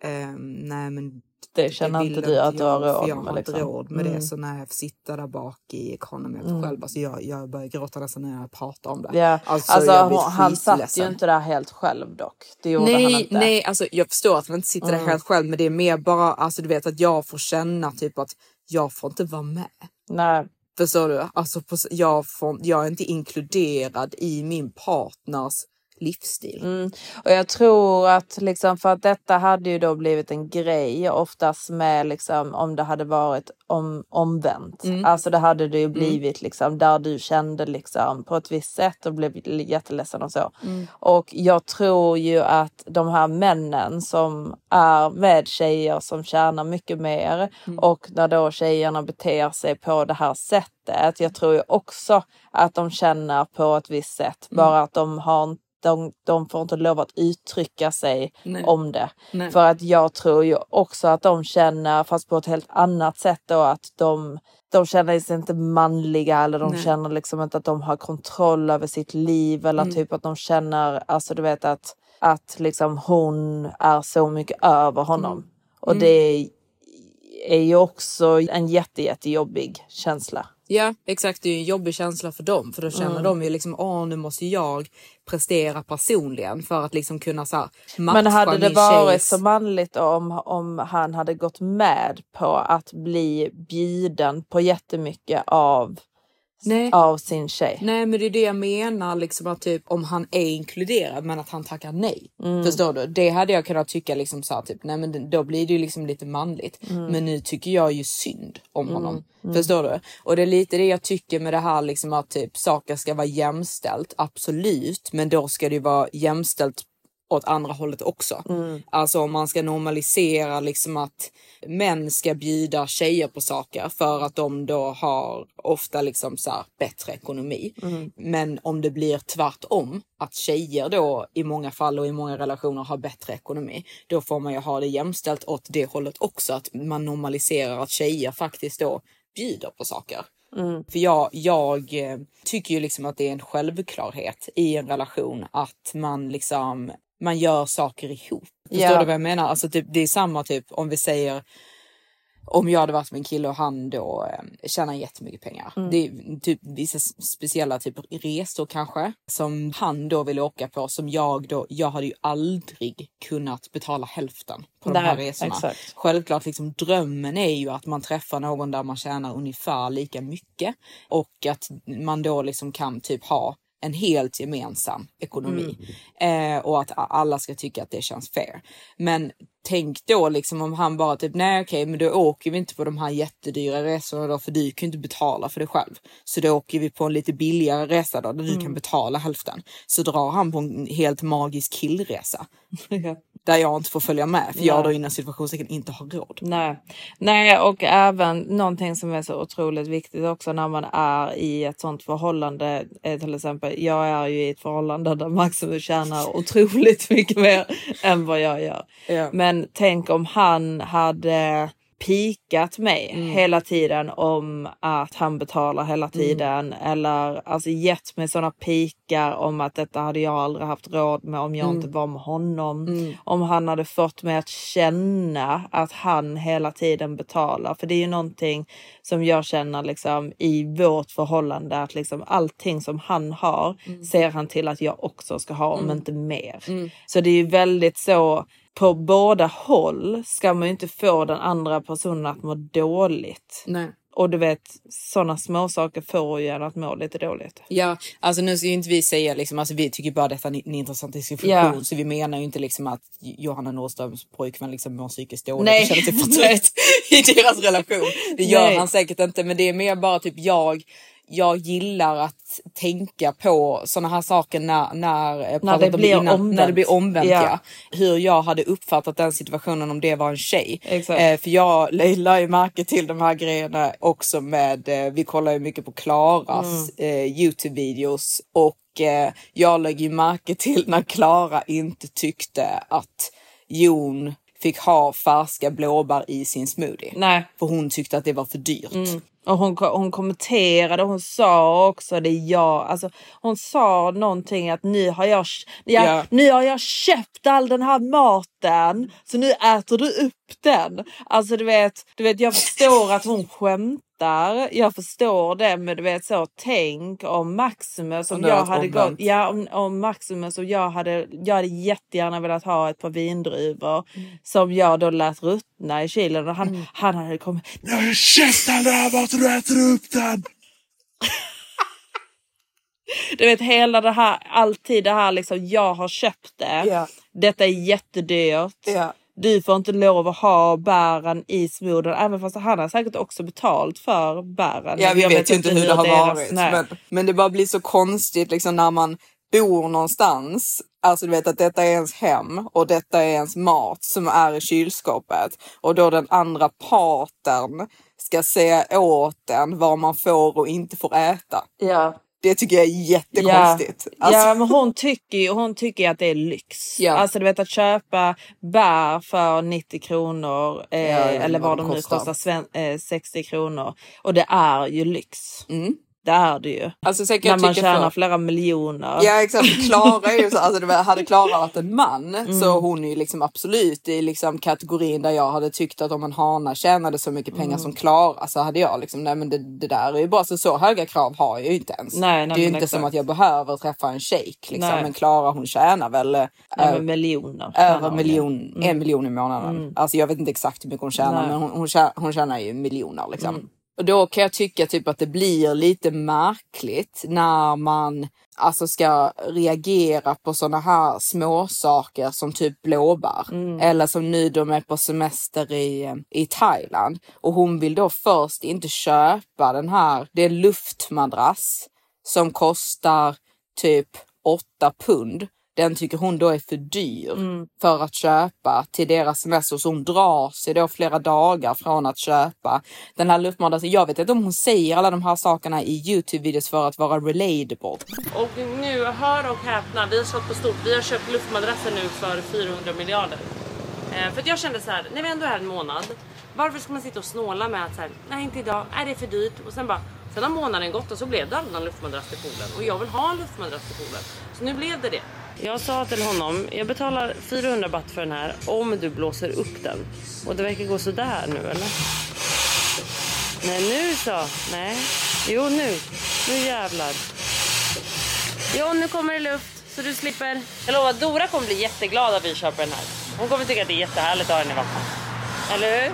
ehm, nej men Det känner vill inte du att du har jag, för råd jag med, har inte liksom. råd med det Mm. så när jag sitta där bak i economy Mm. själv, alltså jag, jag börjar gråta nästan när jag pratar om det. Ja. Alltså, Alltså, jag hon, han satt ju inte där helt själv dock. Det gjorde han Nej, inte. nej, alltså jag förstår att han inte sitter Mm. där helt själv, men det är mer bara, alltså du vet att jag får känna typ att jag får inte vara med. Nej. Förstår du? Alltså jag, får, jag är inte inkluderad i min partners livsstil. Mm. Och jag tror att liksom för att detta hade ju då blivit en grej oftast med liksom om det hade varit om, omvänt. Mm. Alltså det hade det ju blivit liksom där du kände liksom på ett visst sätt och blev jätteledsen och så. Mm. Och jag tror ju att de här männen som är med tjejer som tjänar mycket mer Mm. och när då tjejerna beter sig på det här sättet. Jag tror ju också att de känner på ett visst sätt. Mm. Bara att de har de, de får inte lov att uttrycka sig Nej. om det. Nej. För att jag tror ju också att de känner, fast på ett helt annat sätt då, att de, de känner sig inte manliga eller de Nej. känner liksom inte att de har kontroll över sitt liv eller Mm. typ att de känner, alltså du vet att, att liksom hon är så mycket över honom. Och Mm. det är ju också en jätte, jättejobbig känsla. Ja exakt, det är en jobbig känsla för dem för då känner Mm. de ju liksom åh nu måste jag prestera personligen för att liksom kunna så här, matcha Men hade det varit tjejs- så manligt om, om han hade gått med på att bli bjuden på jättemycket av, Nej. av sin tjej? Nej men det är det jag menar liksom att typ om han är inkluderad men att han tackar nej. Mm. Förstår du? Det hade jag kunnat tycka liksom så här, typ nej men då blir det ju liksom lite manligt. Mm. Men nu tycker jag ju synd om Mm. honom. Mm. Förstår du? Och det är lite det jag tycker med det här liksom att typ saker ska vara jämställt. Absolut, men då ska det vara jämställt åt andra hållet också. Mm. Alltså om man ska normalisera liksom att män ska bjuda tjejer på saker för att de då har ofta liksom så här bättre ekonomi. Mm. Men om det blir tvärtom, att tjejer då i många fall och i många relationer har bättre ekonomi, då får man ju ha det jämställt åt det hållet också. Att man normaliserar att tjejer faktiskt då bjuder på saker. Mm. För jag, jag eh, tycker ju liksom att det är en självklarhet i en relation att man liksom man gör saker ihop. Förstår Ja. du vad jag menar? Alltså typ, det är samma typ om vi säger om jag hade varit med en kille och han då eh, tjänar jättemycket pengar. Mm. Det är typ vissa speciella typer resor kanske som han då vill åka på som jag då, jag hade ju aldrig kunnat betala hälften på de här resorna. exakt. Självklart liksom drömmen är ju att man träffar någon där man tjänar ungefär lika mycket och att man då liksom kan typ ha en helt gemensam ekonomi eh, och att alla ska tycka att det känns fair. Men tänk då liksom om han bara typ nej okej men då åker vi inte på de här jättedyra resorna då för du kan ju inte betala för det själv. Så då åker vi på en lite billigare resa då där du Mm. kan betala hälften. Så drar han på en helt magisk killresa. Där jag inte får följa med för jag Nej. då inom situationstecken inte har råd. Nej. Nej, och även någonting som är så otroligt viktigt också när man är i ett sånt förhållande. eh, Till exempel, jag är ju i ett förhållande där Maximus tjänar otroligt mycket mer än vad jag gör. Ja. Men tänk om han hade pikat mig Mm. hela tiden om att han betalar hela tiden eller alltså gett mig sådana pikar om att detta hade jag aldrig haft råd med om jag Mm. inte var med honom. Om han hade fått mig att känna att han hela tiden betalar. För det är ju någonting som jag känner liksom i vårt förhållande att liksom allting som han har ser han till att jag också ska ha om Mm. inte mer. Mm. Så det är ju väldigt så på båda håll ska man ju inte få den andra personen att må dåligt. Nej. Och du vet, sådana små saker får ju en att må lite dåligt. Ja, alltså nu ska ju inte vi säga liksom, alltså vi tycker bara detta är en intressant diskussion Ja. så vi menar ju inte liksom att Johanna Nordströms pojkvän liksom mår psykiskt dåligt Nej. och känner sig förtryckt i deras relation. Det gör Nej. han säkert inte men det är mer bara typ jag jag gillar att tänka på såna här saker när, när, jag pratade det blir innan, omvänt. när det blir omvänt. Ja. Ja. Hur jag hade uppfattat den situationen om det var en tjej. Eh, för jag la ju märke till de här grejerna också med, eh, vi kollar ju mycket på Klaras Mm. eh, Youtube-videos och eh, jag lägger ju märke till när Klara inte tyckte att Jon fick ha färska blåbär i sin smoothie. Nej. För hon tyckte att det var för dyrt. Mm. Och hon, hon kommenterade, hon sa också det jag, alltså hon sa någonting att nu har jag, ja, Ja. nu har jag köpt all den här maten så nu äter du upp den. Alltså du vet, du vet jag förstår att hon skämtar, jag förstår det men du vet så tänk om Maximus Om om det jag hade omvänt. gått, ja om, om Maximus och jag hade, jag hade jättegärna velat ha ett par vindruvor som jag då lät ruttna i kylen och han, han hade kommit all den här maten och äter upp den! Du vet hela det här, alltid det här liksom, jag har köpt det. Ja. Detta är jättedyrt. Ja. Du får inte lov att ha bären i smoothien. Även fast han har säkert också betalt för bären. Ja, vi Jag vet, ju inte hur det har deras- varit. Men, men det bara blir så konstigt liksom när man bor någonstans. Alltså du vet att detta är ens hem och detta är ens mat som är i kylskåpet. Och då den andra parten ska säga åt en vad man får och inte får äta. Ja. Det tycker jag är jättekonstigt. Ja, Alltså, ja men hon tycker hon tycker att det är lyx. Ja. Alltså du vet att köpa bär för 90 kronor eh, Ja, eller vad de nu kostar, sven, eh, 60 kronor. Och det är ju lyx. Mm. Det är det ju. Alltså, sen kan När jag man tjänar för- flera miljoner. Ja exakt, Klara är ju så, alltså var, hade Klara varit en man Mm. så hon är ju liksom absolut i liksom kategorin där jag hade tyckt att om en hana tjänade så mycket pengar Mm. som Klara så hade jag liksom, nej men det, det där är ju bara så, så höga krav har jag ju inte ens. Nej, nej, det är ju inte exakt. som att jag behöver träffa en shejk liksom, Nej. men Klara hon tjänar väl eh, Nej, men miljoner. över miljon. Mm. en miljon i månaden. Alltså jag vet inte exakt hur mycket hon tjänar men hon, hon, tjänar, hon tjänar ju miljoner liksom. Och då kan jag tycka typ att det blir lite märkligt när man alltså ska reagera på såna här små saker som typ blåbär. Mm. Eller som nu de är på semester i, i Thailand. Och hon vill då först inte köpa den här, det är en luftmadrass som kostar typ 8 pund. Den tycker hon då är för dyr Mm. för att köpa till deras semester. Så hon drar sig då flera dagar från att köpa den här luftmadrassen. Jag vet inte om hon säger alla de här sakerna i Youtube-videos för att vara relatable. Och nu, hör och häpna, vi har slått på stort. Vi har köpt luftmadrasser nu för 400 miljarder. Eh, för att jag kände så här, när vi ändå är här en månad, varför ska man sitta och snåla med att så här, nej inte idag, är det är för dyrt? Och sen bara, sen har månaden gått och så blev det aldrig någon luftmadrass till poolen. Och jag vill ha en luftmadrass till poolen. Så nu blev det det. Jag sa till honom, jag betalar 400 baht för den här om du blåser upp den. Och det verkar gå sådär nu eller? Nej nu så, nej. Jo nu, nu jävlar. Jo, nu kommer det luft så du slipper. Jag lovar, Dora kommer bli jätteglad att vi köper den här. Hon kommer tycka att det är jättehärligt att ha den i vattnet. Eller hur?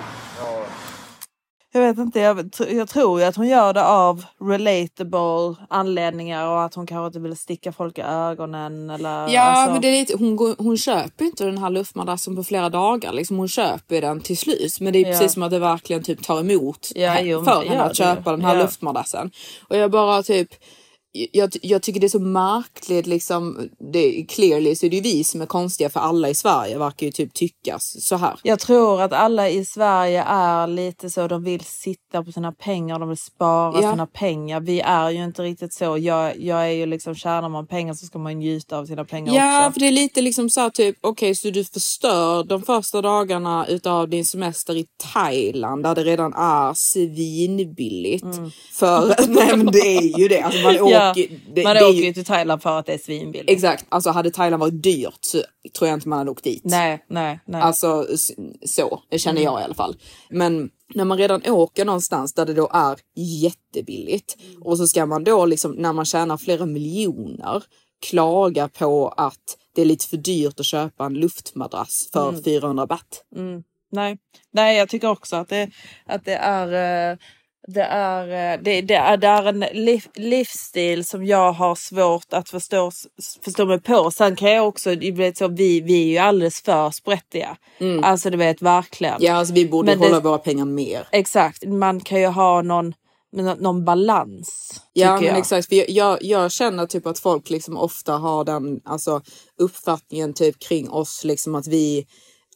Jag vet inte, jag, jag tror ju att hon gör det av relatable anledningar och att hon kanske inte vill sticka folk i ögonen eller Ja, alltså, men det är lite, hon, går, hon köper inte den här luftmadrassen på flera dagar. Liksom, hon köper den till slut. Men det är Ja. precis som att det verkligen typ tar emot Ja, jo, för henne att köpa den här Ja. luftmadrassen. Och jag bara typ jag, jag tycker det är så märkligt liksom. Det, clearly så är det ju vi som är konstiga för alla i Sverige verkar ju typ tyckas så här. Jag tror att alla i Sverige är lite så, de vill sitta på sina pengar, de vill spara Ja. sina pengar. Vi är ju inte riktigt så. Jag, jag är ju liksom, tjänar man pengar så ska man njuta av sina pengar Ja, också. för det är lite liksom så här typ, okej, så du förstör de första dagarna utav din semester i Thailand där det redan är svinbilligt. För, nej men det är ju det. Alltså man Ja, det, man det är åker ju- till Thailand för att det är svinbilligt. Exakt, alltså hade Thailand varit dyrt så tror jag inte man hade åkt dit. Nej, nej, nej. Alltså så, det känner jag i alla fall. Men när man redan åker någonstans där det då är jättebilligt och så ska man då liksom när man tjänar flera miljoner klaga på att det är lite för dyrt att köpa en luftmadrass för Mm. 400 baht. Mm. Nej. Nej, jag tycker också att det, att det är... Det är, eh, det, det, är, det är en liv, livsstil som jag har svårt att förstå, förstå mig på. Sen kan jag också, vet så, vi, vi är ju alldeles för sprättiga. Alltså du vet verkligen. Ja, alltså vi borde Men det- hålla våra pengar mer. Exakt, man kan ju ha någon, nå- någon balans. Ja men exakt, för jag, jag, jag känner typ att folk liksom ofta har den alltså, uppfattningen typ kring oss liksom att vi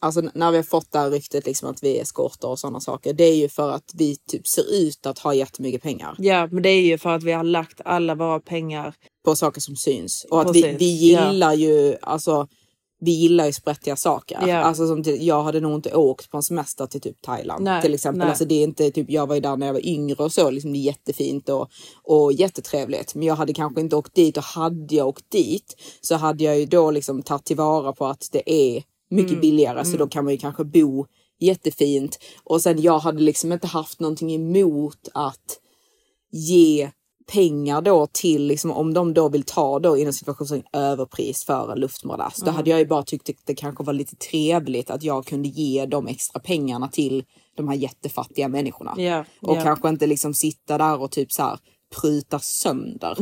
Alltså när vi har fått det här ryktet liksom att vi är eskorter och sådana saker. Det är ju för att vi typ ser ut att ha jättemycket pengar Ja, men det är ju för att vi har lagt alla våra pengar. på saker som syns. Och att vi, Precis, vi gillar ju, alltså vi gillar ju sprättiga saker. Ja. Alltså som till, jag hade nog inte åkt på en semester till typ Thailand Nej, till exempel. nej. Alltså det är inte typ, jag var ju där när jag var yngre och så, liksom det är jättefint och, och jättetrevligt. Men jag hade kanske inte åkt dit och hade jag åkt dit så hade jag ju då liksom tagit tillvara på att det är mycket Mm, billigare så mm. då kan man ju kanske bo jättefint. Och sen jag hade liksom inte haft någonting emot att ge pengar då till, liksom, om de då vill ta då inom situationen överpris för en luftmadrass. Då Mm. hade jag ju bara tyckt att det kanske var lite trevligt att jag kunde ge de extra pengarna till de här jättefattiga människorna. Ja, Och ja. kanske inte liksom sitta där och typ så här pruta sönder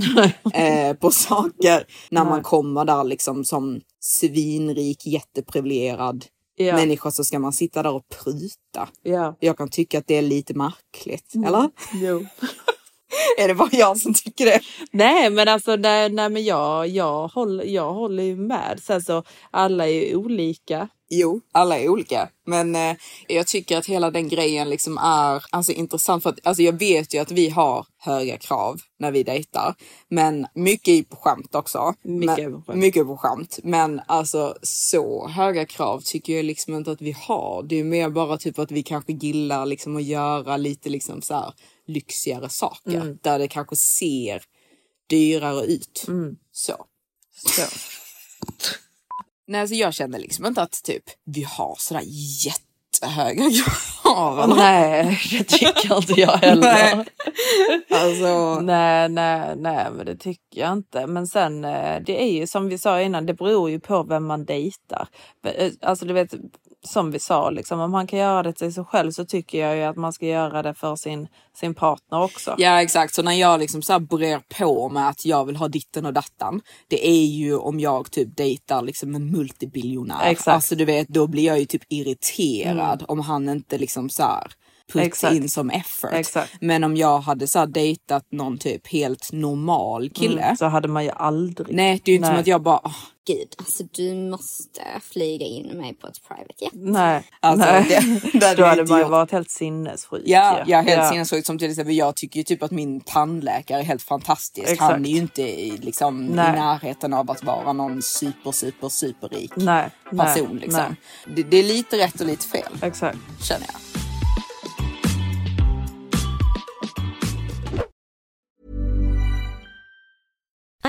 eh, på saker när man kommer där liksom som svinrik, jätteprivilegierad Ja. människa så ska man sitta där och pruta. Ja. Jag kan tycka att det är lite märkligt, Mm. eller? Jo. är det bara jag som tycker det? Nej men alltså nej, nej men jag, jag, håller, jag håller ju med. Sen så alla är ju olika. Jo, alla är olika. Men eh, jag tycker att hela den grejen liksom är alltså, intressant. För att alltså, jag vet ju att vi har höga krav när vi dejtar. Men mycket på skämt också. Mycket men, på skämt. Mycket på skämt. Men alltså så höga krav tycker jag liksom inte att vi har. Det är mer bara typ att vi kanske gillar liksom att göra lite liksom så här lyxigare saker. Mm. Där det kanske ser dyrare ut. Mm. Så. Så. Nej, alltså jag känner liksom inte att typ vi har sådär jättehöga krav. Nej, det tycker inte jag heller. Nej. Alltså, Nej, nej, nej, men det tycker jag inte. Men sen, eh, det är ju som vi sa innan, det beror ju på vem man dejtar. Eh, Alltså du vet, som vi sa, liksom, om man kan göra det till sig själv så tycker jag ju att man ska göra det för sin, sin partner också. Ja exakt, så när jag liksom så här brer på med att jag vill ha ditten och dattan. Det är ju om jag typ dejtar liksom en multibiljonär. Exakt. Alltså du vet, då blir jag ju typ irriterad Mm. om han inte liksom så här puts Exakt. in som effort. Exakt. Men om jag hade så här dejtat någon typ helt normal kille. Mm, så hade man ju aldrig. Nej, det är ju inte som Nej. att jag bara, "Åh, Gud, alltså du måste flyga in mig på ett private jet. Nej, Alltså, nej. det- det hade då hade man ju varit helt sinnessjuk. Ja, ju. ja helt Ja. sinnessjukt. Som till exempel, jag tycker ju typ att min tandläkare är helt fantastisk. Exakt. Han är ju inte i, liksom, i närheten av att vara någon super, super, superrik Nej, person. liksom. Det, det är lite rätt och lite fel. Exakt. Känner jag.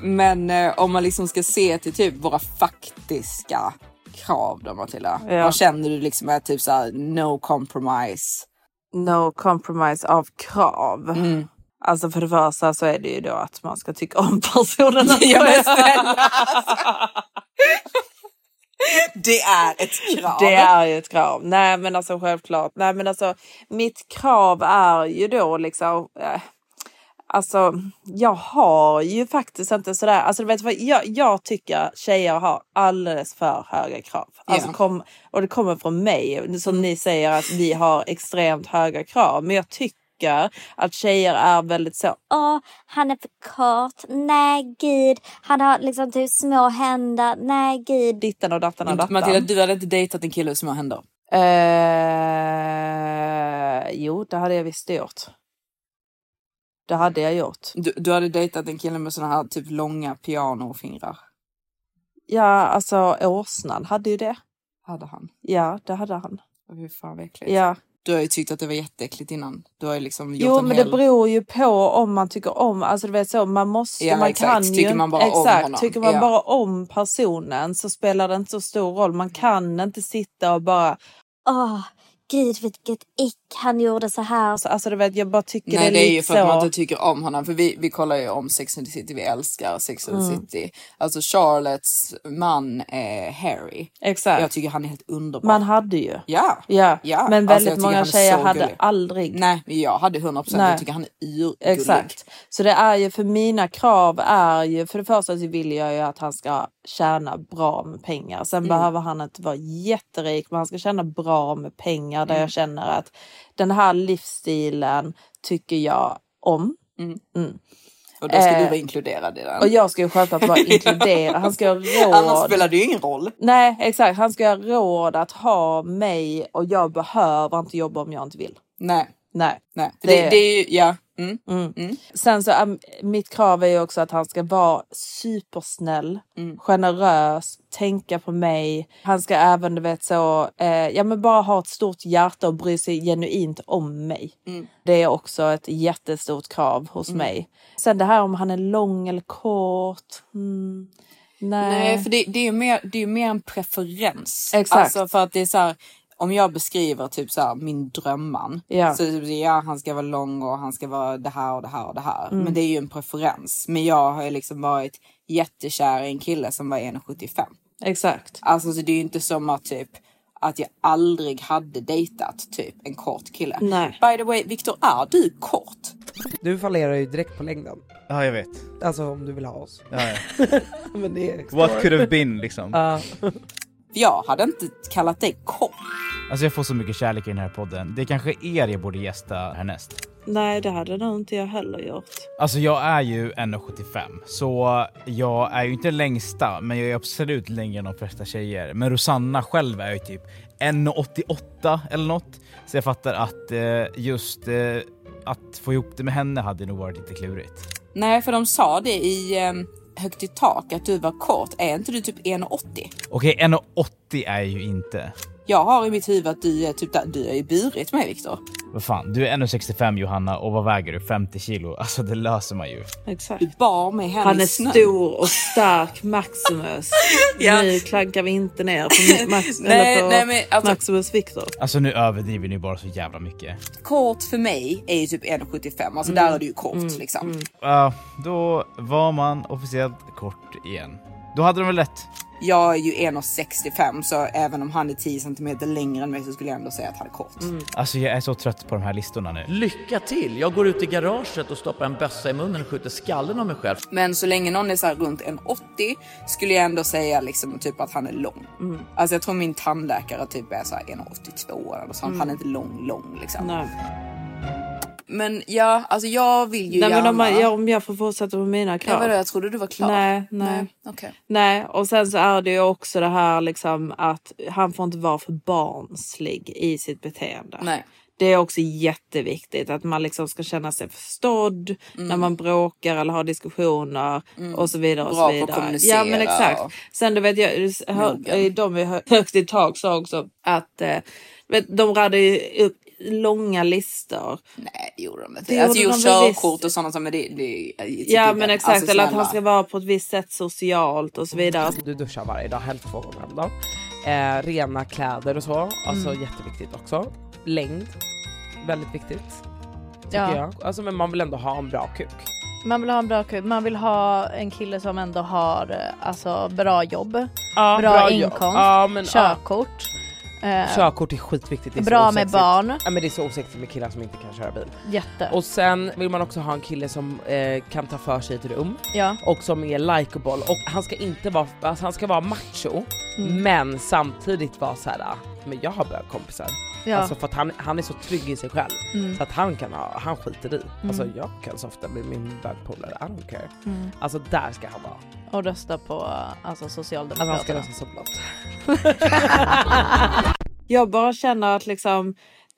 Men eh, om man liksom ska se till typ våra faktiska krav då Matilda. Ja. Vad känner du liksom är typ såhär no compromise? No compromise av krav. Mm. Alltså för det första så är det ju då att man ska tycka om personen. Ja, men snälla, Det är ett krav. Det är ju ett krav. Nej men alltså självklart. Nej men alltså mitt krav är ju då liksom. Eh, alltså jag har ju faktiskt inte sådär. Alltså du vet vad jag, jag tycker tjejer har alldeles för höga krav. Alltså Ja. kom, och det kommer från mig. Som ni säger att vi har extremt höga krav. Men jag tycker att tjejer är väldigt så. Åh, han är för kort. Nej, gud. Han har liksom typ små händer. Nej, gud. Ditten och datten och dattan. Matilda, du hade inte dejtat en kille med små händer? Eh, jo, det hade jag visst gjort. Det hade jag gjort. Du, du hade dejtat en kille med såna här typ långa pianofingrar? Ja, alltså åsnan hade ju det. Hade han? Ja, det hade han. Fy fan vad äckligt. Ja. Du har ju tyckt att det var jätteäckligt innan. Du har ju liksom gjort Jo, en men hel... det beror ju på om man tycker om, alltså du vet så, man måste, Ja, man exakt. kan Tycker ju, man bara om exakt, honom. tycker man Ja. bara om personen så spelar det inte så stor roll. Man kan inte sitta och bara, Åh, gud vilket ick. Han gjorde så här. alltså, alltså du vet, jag bara tycker Nej det är, det är ju lite för att man så. inte tycker om honom. För vi, vi kollar ju om Sex and the City, vi älskar Sex and the Mm. City. Alltså Charlottes man är Harry. Exakt. Jag tycker han är helt underbar. Man hade ju. Ja. Ja, Ja, men alltså, väldigt tycker många tjejer så hade gullig. aldrig. Nej, men jag hade 100 procent. Nej. Jag tycker han är urgullig. Exakt. Så det är ju för mina krav är ju för det första så vill jag ju att han ska tjäna bra med pengar. Sen Mm. behöver han inte vara jätterik men han ska tjäna bra med pengar där Mm. jag känner att den här livsstilen tycker jag om. Mm. Mm. Och då ska Eh, du vara inkluderad i den. Och jag ska ju självklart vara inkluderad. Han ska ha råd. Annars spelar det ju ingen roll. Nej exakt, han ska ha råd att ha mig och jag behöver inte jobba om jag inte vill. Nej. Nej. Nej. För det, det är ju, ja. Mm. Mm. Sen så är mitt krav är ju också att han ska vara supersnäll, Mm. generös, tänka på mig. Han ska även du vet så, eh, ja men bara ha ett stort hjärta och bry sig genuint om mig. Mm. Det är också ett jättestort krav hos Mm. mig. Sen det här om han är lång eller kort. Mm. Nej. Nej, för det, det är ju mer, det är mer en preferens. Exakt. Alltså för att det är så här, om jag beskriver typ så här min drömman. Ja. Så typ, ja, han ska vara lång och han ska vara det här och det här och det här. Mm. Men det är ju en preferens. Men jag har ju liksom varit jättekär i en kille som var 1,75. Exakt. Alltså så det är ju inte som att typ att jag aldrig hade dejtat typ en kort kille. Nej. By the way, Viktor, är du kort? Du fallerar ju direkt på längden. Ja jag vet. Alltså om du vill ha oss. Ja, ja. Men det är What could have been liksom. Ja. Jag hade inte kallat dig kort. Alltså jag får så mycket kärlek i den här podden. Det är kanske er jag borde gästa härnäst. Nej det hade nog inte jag heller gjort. Alltså jag är ju 1,75 så jag är ju inte den längsta men jag är absolut längre än de flesta tjejer. Men Rosanna själv är ju typ 1,88 eller något. Så jag fattar att eh, just eh, att få ihop det med henne hade nog varit lite klurigt. Nej, för de sa det i um, Högt i tak att du var kort. Är inte du typ 1,80? Okej 1,80 är ju inte. Jag har i mitt huvud att du är typ där, du är ju burit mig Viktor. Vad fan, du är 1,65 Johanna och vad väger du? 50 kilo? Alltså det löser man ju. Exakt. Du bar mig hem Han är snön. stor och stark Maximus. Ja. Nu klankar vi inte ner på, Max, Nej, eller på nej, men alltså- Maximus Victor. Alltså nu överdriver ni bara så jävla mycket. Kort för mig är ju typ 1,75. Alltså Mm. där är du ju kort liksom. Ja, då var man officiellt kort igen. Då hade de väl rätt? Jag är ju 1,65 så även om han är 10 cm längre än mig så skulle jag ändå säga att han är kort. Alltså jag är så trött på de här listorna nu. Lycka till! Jag går ut i garaget och stoppar en bössa i munnen och skjuter skallen av mig själv. Men så länge någon är så här runt 1,80 skulle jag ändå säga liksom typ att han är lång. Alltså jag tror min tandläkare typ är så här 1,82 eller sånt. Mm. Han är inte lång lång liksom. Nej. Men ja, alltså jag vill ju Nej, gärna... men om, man, ja, om jag får fortsätta med mina Ja, krav. vadå, jag trodde du var klar. Nej, nej. okej. Nej, och sen så är det ju också det här liksom att han får inte vara för barnslig i sitt beteende. Nej. Det är också jätteviktigt att man liksom ska känna sig förstådd Mm. när man bråkar eller har diskussioner och så vidare. och Bra så på vidare. att kommunicera Ja men exakt. och- Sen du vet, jag, hör, de i Hö- högt i tak sa också att eh, de radade ju upp långa listor. Nej det gjorde de inte. Det alltså visst. körkort och sådana saker det, det, det Ja men exakt, alltså, eller att han ska vara på ett visst sätt socialt och så vidare. Du duschar varje dag, helst två gånger om dagen. Eh, rena kläder och så, alltså Mm. jätteviktigt också. Längd, väldigt viktigt. Tycker Ja. jag. Alltså, men man vill ändå ha en bra kuk. Man vill ha en bra kuk, man vill ha en kille som ändå har eh, alltså, bra jobb, Ja, bra, bra jobb. inkomst, Ja, men, körkort. eh, Körkort är skitviktigt. Det är bra med barn. Ja, men det är så osexigt med killar som inte kan köra bil. Jätte. Och sen vill man också ha en kille som eh, kan ta för sig i ett rum Ja. och som är likeable och han ska inte vara, alltså han ska vara macho Mm. men samtidigt vara så här. "Ah, men jag har bögkompisar. Ja. Alltså för att han, han är så trygg i sig själv Mm. så att han kan ha, han skiter i. Alltså Mm. jag kan softa med min bögpolare, I don't care. Mm. Alltså där ska han vara. Och rösta på alltså, Alltså Socialdemokraterna. han ska rösta så blått. Jag bara känner att liksom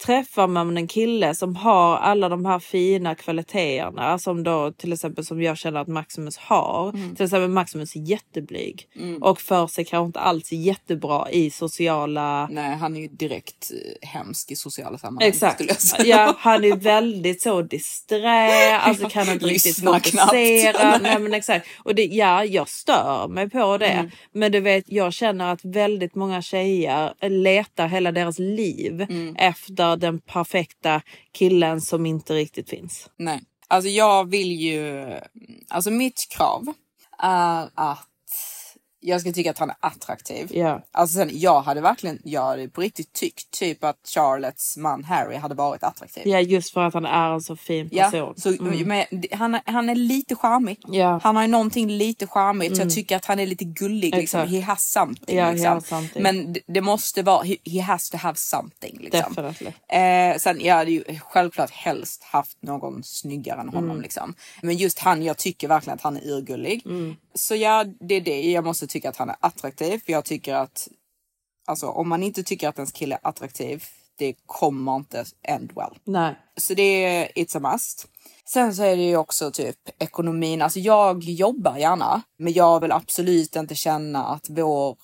träffar man en kille som har alla de här fina kvaliteterna som då till exempel som jag känner att Maximus har. Mm. Till exempel Maximus är jätteblyg Mm. och för sig kanske inte alls jättebra i sociala Nej han är ju direkt eh, hemsk i sociala sammanhang. Exakt. Ja, han är väldigt så disträ, alltså kan inte riktigt fokusera. Nej, men exakt. Och det, ja, jag stör mig på det. Mm. Men du vet, jag känner att väldigt många tjejer letar hela deras liv Mm efter den perfekta killen som inte riktigt finns. Nej, alltså jag vill ju, alltså mitt krav är att jag ska tycka att han är attraktiv. Ja. Alltså sen, jag hade verkligen, jag hade på riktigt tyckt typ att Charlottes man Harry hade varit attraktiv. Ja, just för att han är en så fin person. så, Mm. men, han, är- han är lite charmig. Ja. Han har ju någonting lite charmigt så Mm. jag tycker att han är lite gullig. Liksom. He has something. He liksom. has something. Men det, det måste vara, he, he has to have something. Liksom. Definitely. Eh, sen jag hade ju självklart helst haft någon snyggare än honom. Mm. Liksom. Men just han, jag tycker verkligen att han är urgullig. Mm. Så ja, det är det. Jag måste tycka att han är attraktiv. För jag tycker att, alltså om man inte tycker att ens kille är attraktiv, det kommer inte end well. Nej. Så det är it's a must. Sen så är det ju också typ ekonomin. Alltså jag jobbar gärna, men jag vill absolut inte känna att vår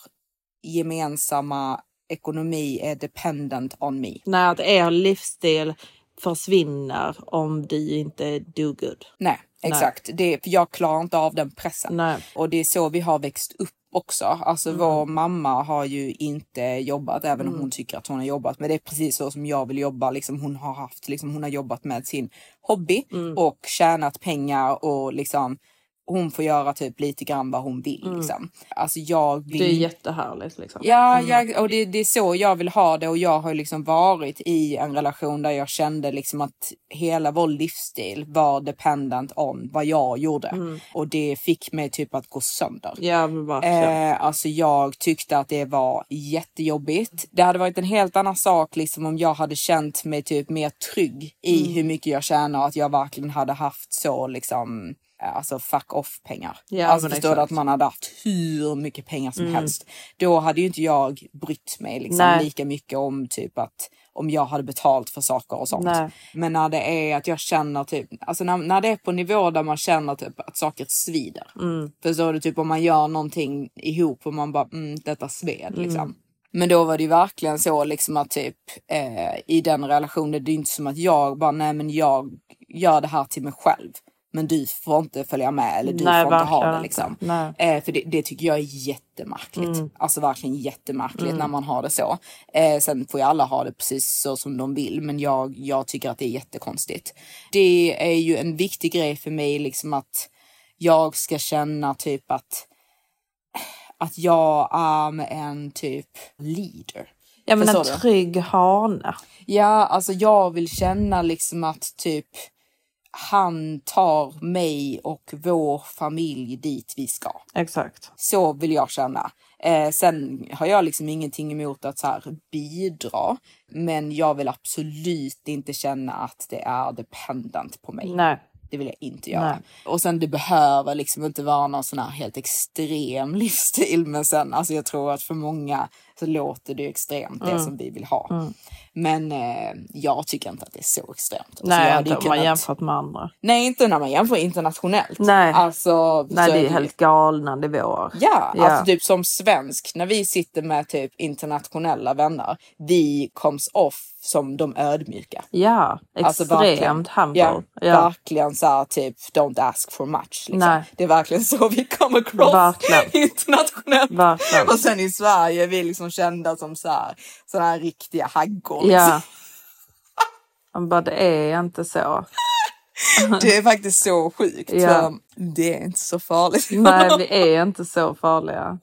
gemensamma ekonomi är dependent on me. Nej, att er livsstil försvinner om du inte do good. Nej, exakt. Det, för jag klarar inte av den pressen. Nej. Och det är så vi har växt upp också. Alltså Mm. vår mamma har ju inte jobbat, även om Mm. hon tycker att hon har jobbat. Men det är precis så som jag vill jobba. Liksom hon har haft, liksom hon har jobbat med sin hobby Mm. och tjänat pengar och liksom hon får göra typ lite grann vad hon vill. Mm. Liksom. Alltså jag vill... Det är jättehärligt liksom. Ja, Mm. jag, och det, det är så jag vill ha det och jag har liksom varit i en relation där jag kände liksom att hela vår livsstil var dependent on vad jag gjorde. Mm. Och det fick mig typ att gå sönder. Ja. Eh, alltså jag tyckte att det var jättejobbigt. Det hade varit en helt annan sak liksom om jag hade känt mig typ mer trygg i Mm. hur mycket jag tjänar och att jag verkligen hade haft så liksom Alltså fuck off pengar. Ja, alltså förstår du att man hade haft hur mycket pengar som Mm. helst. Då hade ju inte jag brytt mig liksom lika mycket om typ att om jag hade betalt för saker och sånt. Nej. Men när det är att jag känner typ, alltså när, när det är på nivå där man känner typ att saker svider. Mm. Förstår du? Typ om man gör någonting ihop och man bara, mm, detta sved Mm. liksom. Men då var det ju verkligen så liksom att typ eh, i den relationen, det är inte som att jag bara, nej men jag gör det här till mig själv. Men du får inte följa med eller du Nej, får inte ha det liksom. Eh, för det, det tycker jag är jättemärkligt. Mm. Alltså verkligen jättemärkligt Mm. när man har det så. Eh, sen får ju alla ha det precis så som de vill, men jag, jag tycker att det är jättekonstigt. Det är ju en viktig grej för mig liksom att jag ska känna typ att att jag är en typ leader. Ja men en Förstår du? trygg hane. Ja, alltså jag vill känna liksom att typ han tar mig och vår familj dit vi ska. Exakt. Så vill jag känna. Eh, sen har jag liksom ingenting emot att så här bidra, men jag vill absolut inte känna att det är dependent på mig. Nej. Det vill jag inte göra. Nej. Och sen det behöver liksom inte vara någon sån här helt extrem livsstil, men sen alltså jag tror att för många så låter det extremt det Mm. som vi vill ha. Mm. Men eh, jag tycker inte att det är så extremt. Alltså, Nej, hade inte ju om man kunnat- jämfört med andra. Nej, inte när man jämför internationellt. Nej. Alltså, Nej, det är ju- helt galna nivåer. Ja, Ja. alltså typ som svensk, när vi sitter med typ internationella vänner, vi comes off som de ödmjuka. Ja, Alltså, extremt humble. Ja, Ja. verkligen så här typ don't ask for much. Liksom. Det är verkligen så vi kommer across Verkligen. internationellt. Verkligen. Och sen i Sverige är vi liksom kända som så här, sådana här riktiga haggor. liksom. Ja. Man bara, det är inte så. Det är faktiskt så sjukt. Ja. Det är inte så farligt. Nej, vi är inte så farliga.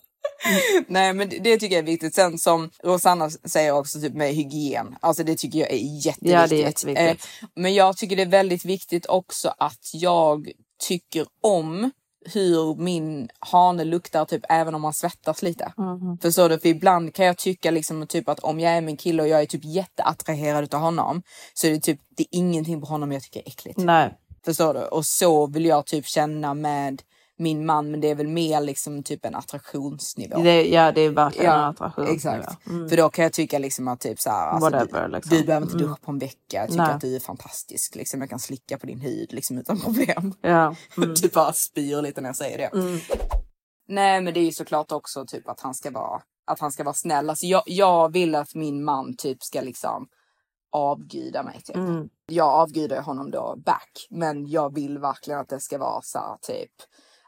Nej men det, tycker jag är viktigt. Sen som Rosanna säger också typ med hygien. Alltså det tycker jag är jätteviktigt. Ja, det är jätteviktigt. Eh, men jag tycker det är väldigt viktigt också att jag tycker om hur min hane luktar typ även om man svettas lite. Mhm. Förstår du? För ibland kan jag tycka liksom typ att om jag är med en kille och jag är typ jätteattraherad av honom så är det typ det är ingenting på honom jag tycker är äckligt. Nej. Förstår du? Och så vill jag typ känna med min man men det är väl mer liksom typ en attraktionsnivå. Det, ja, det är verkligen en Ja, attraktion. exakt. Mm. För då kan jag tycka liksom att typ så här, alltså, Whatever, du, liksom. du behöver inte Mm. duscha på en vecka. Jag tycker Nej. att du är fantastisk. Liksom, jag kan slicka på din hud liksom, utan problem. Ja. Mm. typ bara spyr lite när jag säger det. Mm. Nej men det är ju såklart också typ att han ska vara, att han ska vara snäll. Alltså, jag, jag vill att min man typ ska liksom avguda mig. Typ. Mm. Jag avgudar honom då back. Men jag vill verkligen att det ska vara så här, typ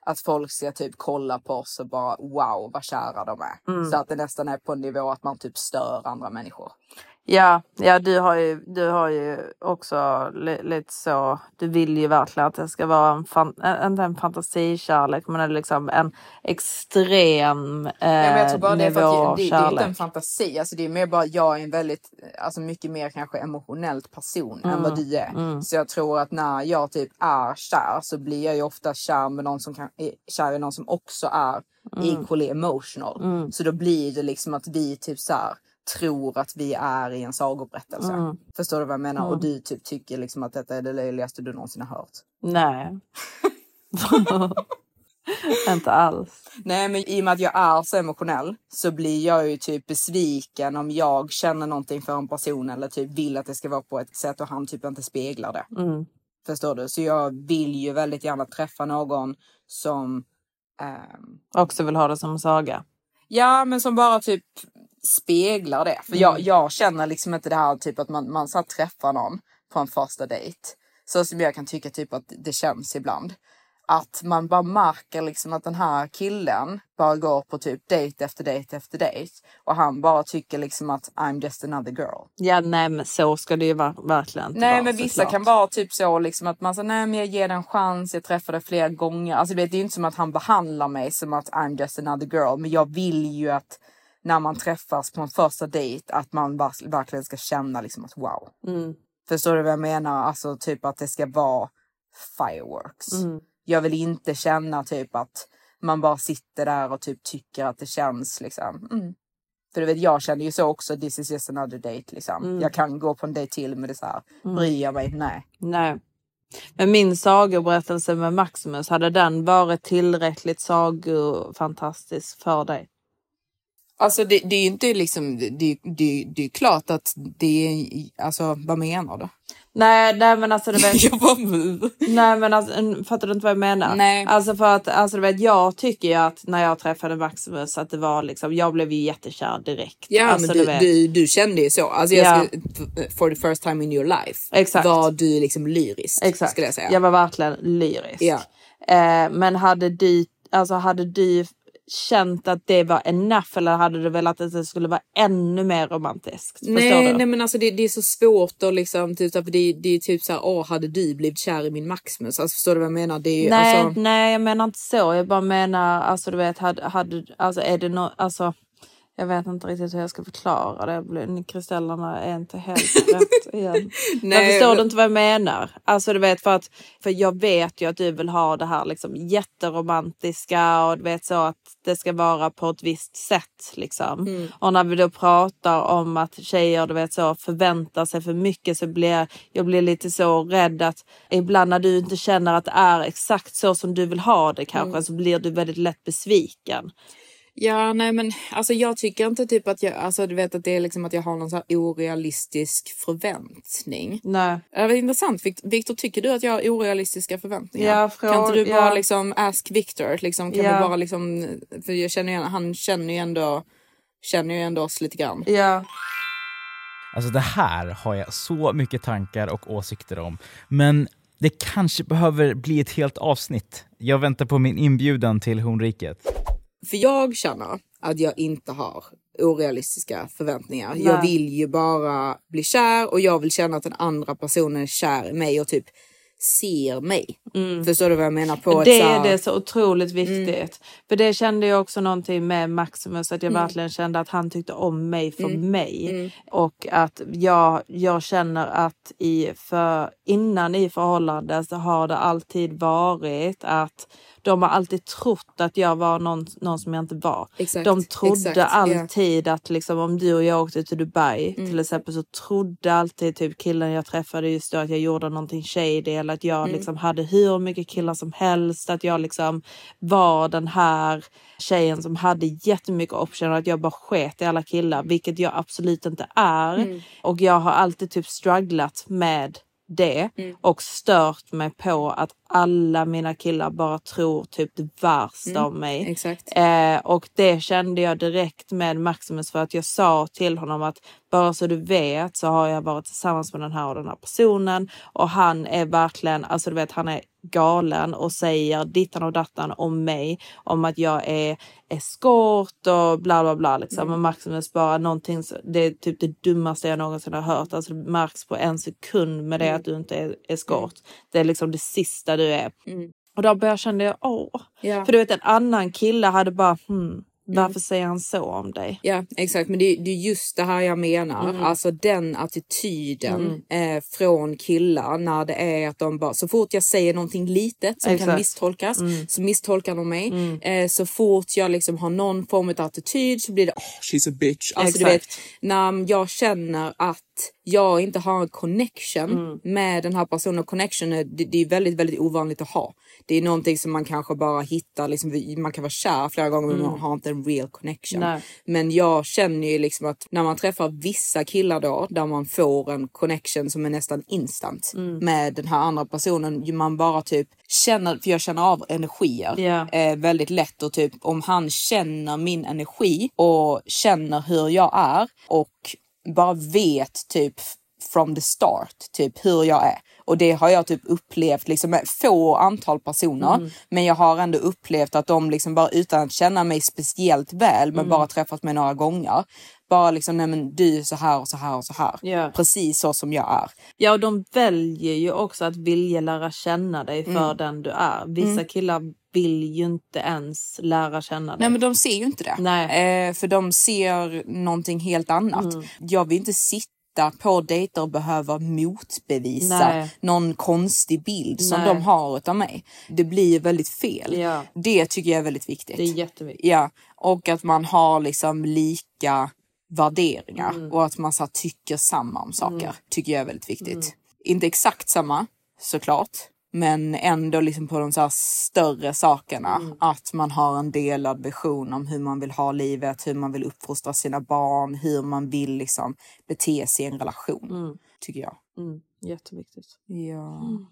att folk ska typ kolla på oss och bara wow vad kära de är. Mm. Så att det nästan är på en nivå att man typ stör andra människor. Ja, ja du, har ju, du har ju också li, lite så, du vill ju verkligen att det ska vara en, fan, en, inte en fantasikärlek men en liksom en extrem eh, Ja, men jag tror bara det är för att det, det är inte en fantasi, alltså det är mer bara jag är en väldigt, alltså mycket mer kanske emotionellt person än Mm, vad du är. mm. Så jag tror att när jag typ är kär så blir jag ju ofta kär med någon som kan, är kär i någon som också är Mm. equally emotional. Mm. Så då blir det liksom att vi typ så här tror att vi är i en sagoberättelse. Mm. Förstår du vad jag menar? Mm. Och du typ tycker liksom att detta är det löjligaste du någonsin har hört. Nej. inte alls. Nej men i och med att jag är så emotionell så blir jag ju typ besviken om jag känner någonting för en person eller typ vill att det ska vara på ett sätt och han typ inte speglar det. Mm. Förstår du? Så jag vill ju väldigt gärna träffa någon som ehm, Också vill ha det som en saga. Ja, men som bara typ speglar det. För Mm. jag, jag känner liksom inte det här typ att man, man så träffar någon på en första dejt. Så som jag kan tycka typ att det känns ibland. Att man bara märker liksom att den här killen bara går på typ dejt efter dejt efter dejt. Och han bara tycker liksom att I'm just another girl. Ja, nej men så ska det ju ver- verkligen inte Nej vara, men vissa såklart. kan vara typ så liksom att man säger nej men jag ger den en chans, jag träffar dig flera gånger. Alltså det är ju inte som att han behandlar mig som att I'm just another girl. Men jag vill ju att när man träffas på en första dejt att man verkligen ska känna liksom att wow. Mm. Förstår du vad jag menar? Alltså typ att det ska vara fireworks. Mm. Jag vill inte känna typ att man bara sitter där och typ tycker att det känns liksom. Mm. För du vet, jag känner ju så också. This is just another date liksom. Mm. Jag kan gå på en dejt till med det så här. Mm. Bryr jag mig? Nej. Nej. Men min sagoberättelse med Maximus, hade den varit tillräckligt sagofantastisk för dig? Alltså det, det är ju inte liksom, det, det, det, är klart att det är, alltså vad menar du? Nej, nej men alltså du vet. jag "Mm." nej men alltså, fattar du inte vad jag menar? Nej. Alltså för att alltså, du vet, jag tycker ju att när jag träffade Maximus att det var liksom, jag blev ju jättekär direkt. Ja alltså, men du, vet. du, du kände ju så. Alltså jag Ja. skulle, for the first time in your life Exakt. var du liksom lyrisk. Exakt. Skulle jag säga. Jag var verkligen lyrisk. Ja. Eh, men hade du, alltså hade du känt att det var enough eller hade du velat att det skulle vara ännu mer romantiskt? Nej, nej men alltså det, det är så svårt att liksom, typ, för det, det är typ så här, åh hade du blivit kär i min Maximus? Alltså förstår du vad jag menar? Det är Nej, alltså, nej, jag menar inte så. Jag bara menar, alltså du vet, hade, hade, alltså är det något, alltså jag vet inte riktigt hur jag ska förklara det. Kristallerna är inte helt rätt igen. Nej, jag förstår du inte vad jag menar? Alltså du vet för att för jag vet ju att du vill ha det här liksom jätteromantiska och du vet så att det ska vara på ett visst sätt liksom. Mm. Och när vi då pratar om att tjejer du vet så förväntar sig för mycket så blir jag, jag blir lite så rädd att ibland när du inte känner att det är exakt så som du vill ha det kanske Mm. så blir du väldigt lätt besviken. Ja, nej men alltså jag tycker inte typ att jag, alltså du vet att det är liksom att jag har någon så här orealistisk förväntning. Nej. Det var intressant. Victor, tycker du att jag har orealistiska förväntningar? Ja, kan inte du bara ja. liksom ask Victor? Liksom, kan Ja. vi bara liksom, för jag känner ju, han känner ju ändå, känner ju ändå oss lite grann. Ja. Alltså det här har jag så mycket tankar och åsikter om. Men det kanske behöver bli ett helt avsnitt. Jag väntar på min inbjudan till Hornriket. För jag känner att jag inte har orealistiska förväntningar. Nej. Jag vill ju bara bli kär och jag vill känna att den andra personen är kär i mig och typ ser mig. Förstår du vad jag menar? På Mm. det är det så otroligt viktigt. För det kände jag också någonting med Maximus, att jag Mm. verkligen kände att han tyckte om mig för Mm. mig. Mm. Och att jag, jag känner att i för, innan i förhållande så har det alltid varit att de har alltid trott att jag var någon, någon som jag inte var. Exakt, de trodde exakt, alltid att liksom, om du och jag åkte till Dubai Mm. till exempel så trodde alltid typ killen jag träffade just då att jag gjorde någonting shady eller att jag Mm. liksom hade hur mycket killar som helst. Att jag liksom var den här tjejen som hade jättemycket optioner och att jag bara sket i alla killar, vilket jag absolut inte är. Mm. Och jag har alltid typ strugglat med det Mm. och stört mig på att alla mina killar bara tror typ det värsta Mm, om mig. Eh, och det kände jag direkt med Maximus för att jag sa till honom att bara så du vet så har jag varit tillsammans med den här och den här personen och han är verkligen, alltså du vet han är galen och säger dittan och dattan om mig. Om att jag är eskort och bla bla bla. Liksom. Mm. Och Maximus bara någonting, det är typ det dummaste jag någonsin har hört. Alltså det märks på en sekund med det Mm. att du inte är eskort. Det är liksom det sista du är. Mm. Och då började kände jag, åh. Ja. För du vet en annan kille hade bara, hmm, varför säger han så om dig? Ja exakt men det, det är just det här jag menar. Mm. Alltså den attityden eh, från killar när det är att de bara så fort jag säger någonting litet som kan Exakt. misstolkas Mm. så misstolkar de mig. Eh, så fort jag liksom har någon form av attityd så blir det oh, She's a bitch. Alltså du vet när jag känner att jag inte har en connection Mm. med den här personen. Connection är, det, det är väldigt, väldigt ovanligt att ha. Det är någonting som man kanske bara hittar, liksom, man kan vara kär flera gånger men Mm. man har inte en real connection. Nej. Men jag känner ju liksom att när man träffar vissa killar då där man får en connection som är nästan instant Mm. med den här andra personen. Man bara typ känner, för jag känner av energier Ja. eh, väldigt lätt och typ om han känner min energi och känner hur jag är och bara vet typ from the start typ hur jag är. Och det har jag typ upplevt liksom med få antal personer. Mm. Men jag har ändå upplevt att de liksom bara utan att känna mig speciellt väl men Mm. bara träffat mig några gånger. Bara liksom, nej men du är så här och så här och så här. Ja. Precis så som jag är. Ja, och de väljer ju också att vilja lära känna dig för Mm. den du är. Vissa Mm. killar vill ju inte ens lära känna dig. Nej men de ser ju inte det. Eh, för de ser någonting helt annat. Mm. Jag vill inte sitta på dejter och behöva motbevisa Nej. någon konstig bild som Nej. de har utav mig. Det blir väldigt fel. Ja. Det tycker jag är väldigt viktigt. Det är jätteviktigt. Ja, och att man har liksom lika värderingar Mm. och att man så här, tycker samma om saker Mm. tycker jag är väldigt viktigt. Mm. Inte exakt samma såklart, men ändå liksom på de så här större sakerna. Mm. Att man har en delad vision om hur man vill ha livet, hur man vill uppfostra sina barn, hur man vill liksom bete sig i en relation. Mm. Tycker jag. Mm. Jätteviktigt. Ja. Mm.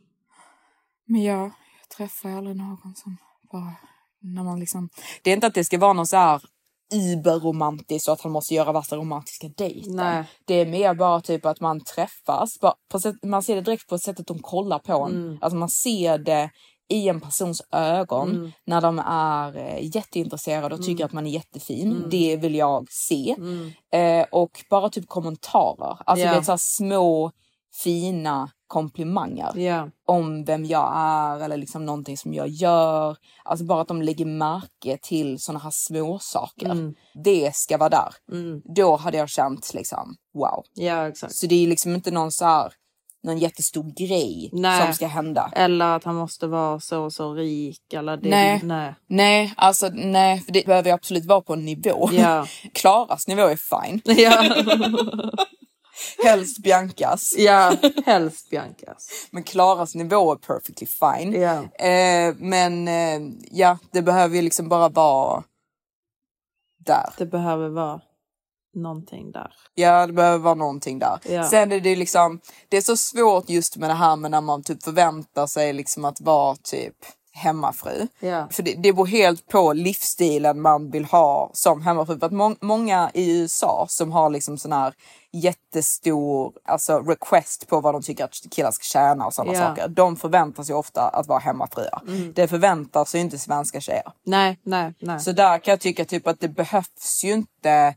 Men ja, jag träffar aldrig någon som bara... När man liksom, det är inte att det ska vara någon så här überromantiskt och att han måste göra värsta romantiska dejten. Nej. Det är mer bara typ att man träffas. Sätt, man ser det direkt på sättet de kollar på en. Mm. Alltså man ser det i en persons ögon Mm. när de är eh, jätteintresserade och tycker Mm. att man är jättefin. Mm. Det vill jag se. Mm. Eh, och bara typ kommentarer. Alltså det är så små fina komplimanger Ja. om vem jag är eller liksom någonting som jag gör. Alltså bara att de lägger märke till såna här små saker. Mm. Det ska vara där. Mm. Då hade jag känt liksom wow. Ja, exakt. Så det är liksom inte någon så här någon jättestor grej Nej. som ska hända. Eller att han måste vara så och så rik. Eller det, Nej. nej. Nej, alltså nej, för det behöver absolut vara på en nivå. Ja. Klaras nivå är fine. Helst Biancas. ja, helst Biancas. Men Klaras nivå är perfectly fine. Ja. Eh, men eh, ja, det behöver ju liksom bara vara där. Det behöver vara någonting där. Ja, det behöver vara någonting där. Ja. Sen är det liksom, det är så svårt just med det här med när man typ förväntar sig liksom att vara typ hemmafru. Ja. För det, det beror helt på livsstilen man vill ha som hemmafru. För att må- många i USA som har liksom sån här jättestor alltså request på vad de tycker att killar ska tjäna och sådana Ja. saker. De förväntar sig ofta att vara hemmafruar. Mm. Det förväntar sig inte svenska tjejer. Nej, nej, nej. Så där kan jag tycka typ att det behövs ju inte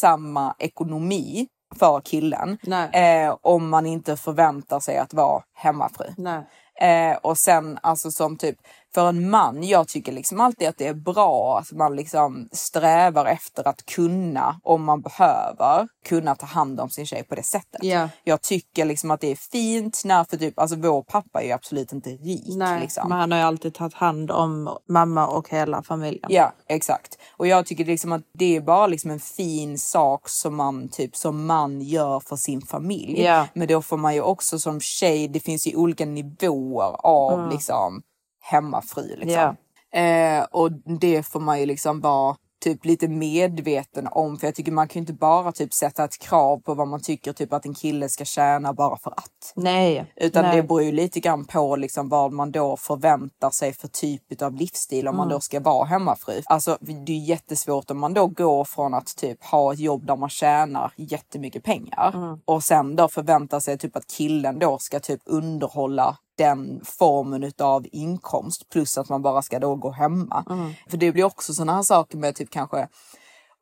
samma ekonomi för killen eh, om man inte förväntar sig att vara hemmafru. nej. Eh, och sen alltså som typ för en man, jag tycker liksom alltid att det är bra att man liksom strävar efter att kunna, om man behöver, kunna ta hand om sin tjej på det sättet. Ja. Jag tycker liksom att det är fint när för typ, alltså vår pappa är ju absolut inte rik. Nej, liksom. men han har ju alltid tagit hand om mamma och hela familjen. Ja, exakt. Och jag tycker liksom att det är bara liksom en fin sak som man typ som man gör för sin familj. Ja. Men då får man ju också som tjej, det finns ju olika nivåer av Mm. liksom hemmafru. Liksom. Ja. Eh, och det får man ju liksom vara typ lite medveten om. För jag tycker man kan ju inte bara typ sätta ett krav på vad man tycker typ att en kille ska tjäna bara för att. Nej. Utan nej. det beror ju lite grann på liksom vad man då förväntar sig för typ av livsstil om man Mm. då ska vara hemmafru. Alltså det är jättesvårt om man då går från att typ ha ett jobb där man tjänar jättemycket pengar Mm. och sen då förväntar sig typ att killen då ska typ underhålla den formen utav inkomst plus att man bara ska då gå hemma. Mm. För det blir också sådana här saker med typ kanske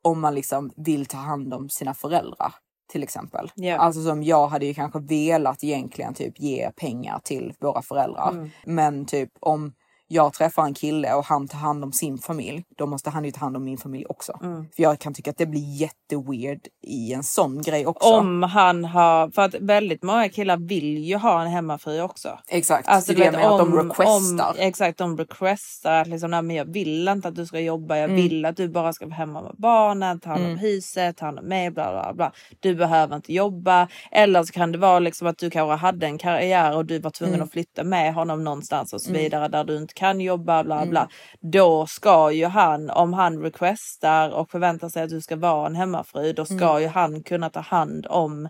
om man liksom vill ta hand om sina föräldrar till exempel. Ja. Alltså som jag hade ju kanske velat egentligen typ ge pengar till våra föräldrar. Mm. Men typ om jag träffar en kille och han tar hand om sin familj, då måste han ju ta hand om min familj också. Mm. För jag kan tycka att det blir jätteweird i en sån grej också. Om han har, för att väldigt många killar vill ju ha en hemmafru också. Exakt, Alltså, det är det jag menar, att de om- requestar. Om, exakt, de requestar att liksom, nej, men jag vill inte att du ska jobba. Jag Mm. vill att du bara ska vara hemma med barnen, ta hand om Mm. huset, ta hand om mig, bla bla bla. Du behöver inte jobba. Eller så kan det vara liksom att du kanske hade en karriär och du var tvungen Mm. att flytta med honom någonstans och så Mm. vidare där du inte kan jobba, bla Mm. bla. Då ska ju han, om han requestar och förväntar sig att du ska vara en hemmafru, då ska Mm. ju han kunna ta hand om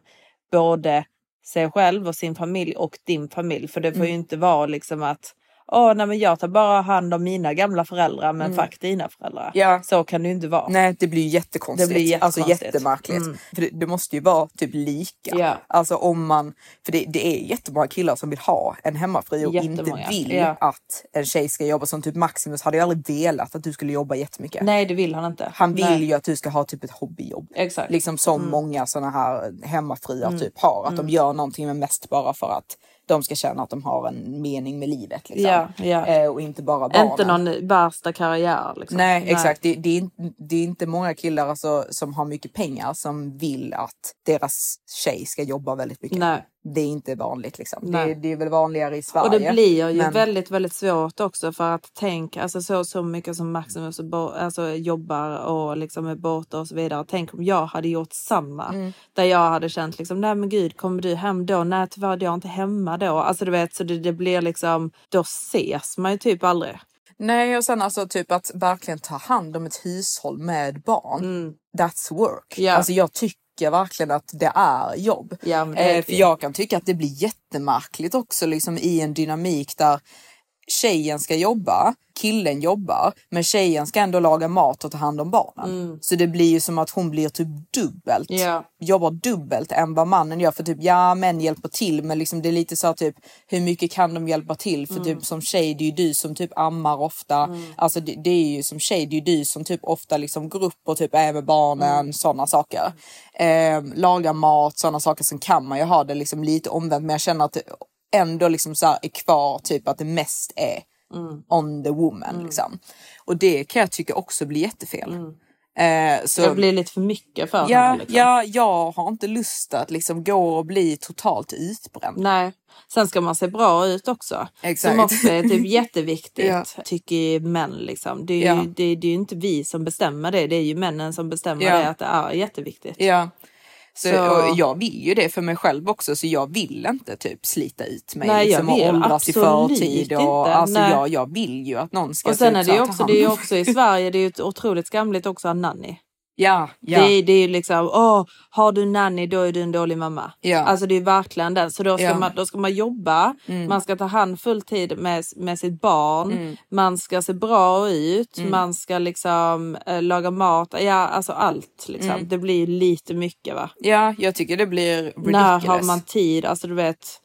både sig själv och sin familj och din familj. För det får ju Mm. inte vara liksom att Åh, nej men jag tar bara hand om mina gamla föräldrar men Mm. fuck dina föräldrar. Ja. Så kan det ju inte vara. Nej, det blir ju jättekonstigt. Det blir jättekonstigt. Alltså jättemärkligt. Mm. För det, det måste ju vara typ lika. Ja. Alltså om man, för det, det är jättemånga killar som vill ha en hemmafru och inte Jättemånga. vill Ja. att en tjej ska jobba. Som typ Maximus hade ju aldrig velat att du skulle jobba jättemycket. Nej det vill han inte. Han vill Nej. ju att du ska ha typ ett hobbyjobb. Exakt. Liksom som Mm. många sådana här hemmafruar Mm. typ har. Att Mm. de gör någonting men mest bara för att de ska känna att de har en mening med livet. Liksom. Ja, ja. Eh, och inte bara barnen. Inte någon värsta karriär. Liksom. Nej, exakt. Det, det, är inte, det är inte många killar alltså, som har mycket pengar som vill att deras tjej ska jobba väldigt mycket. Nej. Det är inte vanligt liksom. Det, det är väl vanligare i Sverige. Och det blir ju men- väldigt, väldigt svårt också för att tänk, alltså så, så mycket som Maximus alltså, jobbar och liksom är borta och så vidare. Tänk om jag hade gjort samma. Mm. Där jag hade känt liksom, nej men gud, kommer du hem då? Nej tyvärr, jag är inte hemma då. Alltså du vet, så det, det blir liksom, då ses man ju typ aldrig. Nej, och sen alltså typ att verkligen ta hand om ett hushåll med barn. That's work. Mm. Ja. Alltså jag tycker verkligen att det är jobb. Ja, det eh, för jag kan tycka att det blir jättemärkligt också liksom i en dynamik där tjejen ska jobba, killen jobbar, men tjejen ska ändå laga mat och ta hand om barnen. Så det blir ju som att hon blir typ dubbelt, Mm. Ja. jobbar dubbelt än vad mannen gör. För typ ja, män hjälper till, men liksom det är lite så här, typ hur mycket kan de hjälpa till? För Mm. typ som tjej, det är ju du som typ ammar ofta. Alltså det, det är ju som tjej, det är ju du som typ ofta liksom går upp och typ är med barnen, Mm. sådana saker. Eh, lagar mat, sådana saker. Sen kan man ju ha det liksom lite omvänt, men jag känner att ändå liksom så är kvar typ att det mest är Mm. on the woman liksom. Och det kan jag tycka också blir jättefel. Eh, så, Det blir lite för mycket för ja, henne. Liksom. ja, jag har inte lust att liksom gå och bli totalt utbränd. Nej. Sen ska man se bra ut också. Exakt. Som också är typ jätteviktigt. Ja. Tycker män liksom. Det är, ju, Ja. det, det är ju inte vi som bestämmer det. Det är ju männen som bestämmer Ja. det. Att det är jätteviktigt. Ja. Så, Så- Och jag vill ju det för mig själv också så jag vill inte typ slita ut mig Nej, jag liksom, och vill åldras i förtid. Och, alltså, Nej. jag, jag vill ju att någon ska Och sen typ är det ju också, det är också i Sverige, det är ju otroligt skamligt också att nanny. Ja, ja. Det, är- det är ju liksom, åh, har du nanny då är du en dålig mamma. Ja. Alltså det är verkligen den. Så då ska, Ja. man, då ska man jobba, Mm. man ska ta hand full tid med, med sitt barn, Mm. man ska se bra ut, Mm. man ska liksom eh, laga mat, ja alltså allt liksom. Mm. Det blir lite mycket va. ja, jag tycker det blir ridiculous. När har man tid? Alltså du vet.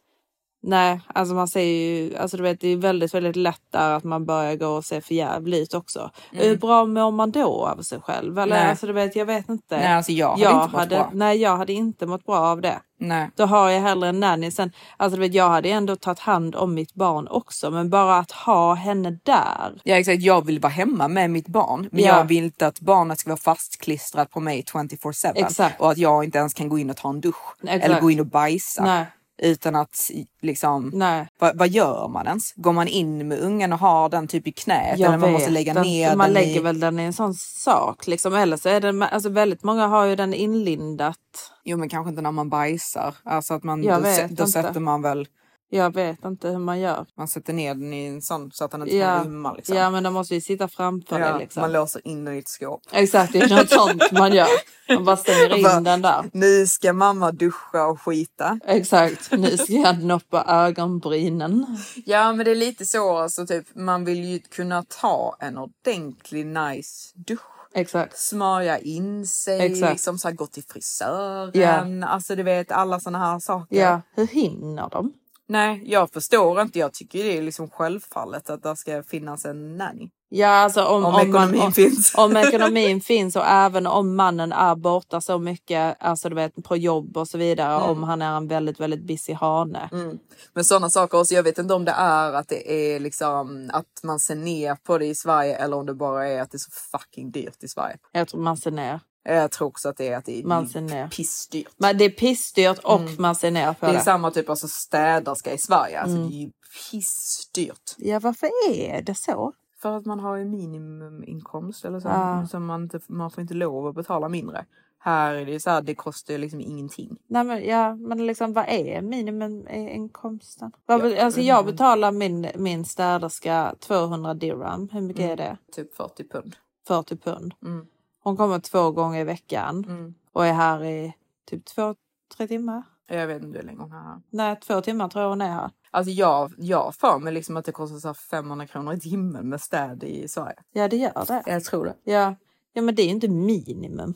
Nej, alltså man ser ju, alltså du vet det är väldigt, väldigt lätt där att man börjar gå och se för jävligt också. Mm. Hur bra mår man då av sig själv? Eller Nej. alltså du vet, jag vet inte. Nej, alltså jag hade inte mått bra. Nej, jag hade inte mått bra av det. Nej. Då har jag hellre en nanny. Sen, alltså du vet, jag hade ändå tagit hand om mitt barn också, men bara att ha henne där. Ja exakt, jag vill vara hemma med mitt barn. Men Ja. jag vill inte att barnet ska vara fastklistrat på mig 24-7. Exakt. Och att jag inte ens kan gå in och ta en dusch. Exakt. Eller gå in och bajsa. Nej. Utan att liksom, Nej. vad, vad gör man ens? Går man in med ungen och har den typ i knät? Jag eller man måste lägga ner Man den lägger i... väl den i en sån sak liksom. Eller så är den, alltså väldigt många har ju den inlindat. Jo men kanske inte när man bajsar. Alltså att man, Jag då, då sätter man väl, Jag vet inte hur man gör. man sätter ner den i en sån så att den inte Ja. kan rymma liksom. Ja men de måste ju sitta framför Ja, dig liksom. Man låser in den i ett skåp. Exakt, det är något sånt man gör. Man bara stänger in Bara, den där. Nu ska mamma duscha och skita. Exakt, nu ska jag noppa ögonbrynen. Ja men det är lite så alltså typ man vill ju kunna ta en ordentlig nice dusch. Exakt. Smörja in sig, Exakt. liksom så här, gå till frisören. Alltså du vet alla såna här saker. Ja, hur hinner de? Nej, jag förstår inte. Jag tycker det är liksom självfallet att det ska finnas en nanny. Ja, alltså om, Om om, ekonomin om, finns. om ekonomin finns och även om mannen är borta så mycket, alltså du vet på jobb och så vidare, Mm. om han är en väldigt, väldigt busy hane. Mm. Men sådana saker också, jag vet inte om det är att det är liksom att man ser ner på det i Sverige eller om det bara är att det är så fucking dyrt i Sverige. Jag tror man ser ner. Jag tror också att det är att det är Man ser ner. pissdyrt. Men det är pissdyrt och Mm. man ser ner på Det det. är samma typ alltså städerska i Sverige. Alltså Mm. det är ju pissdyrt. Ja, varför är det så? För att man har en minimuminkomst eller så. Ja. så man, inte, man får inte lov att betala mindre. Här är det ju så här, det kostar ju liksom ingenting. Nej, men, ja, men liksom vad är minimuminkomsten? Ja, alltså jag mm. betalar min, min städerska 200 dirham. Hur mycket Mm. är det? Typ 40 pund. 40 pund. Mm. Hon kommer två gånger i veckan Mm. och är här i typ två, tre timmar. Jag vet inte hur länge hon är här. Nej, två timmar tror jag hon är här. Alltså jag, jag för mig liksom att det kostar så här 500 kronor i timmen med städ i Sverige. Ja, det gör det. Jag tror det. Ja, ja men det är ju inte minimum.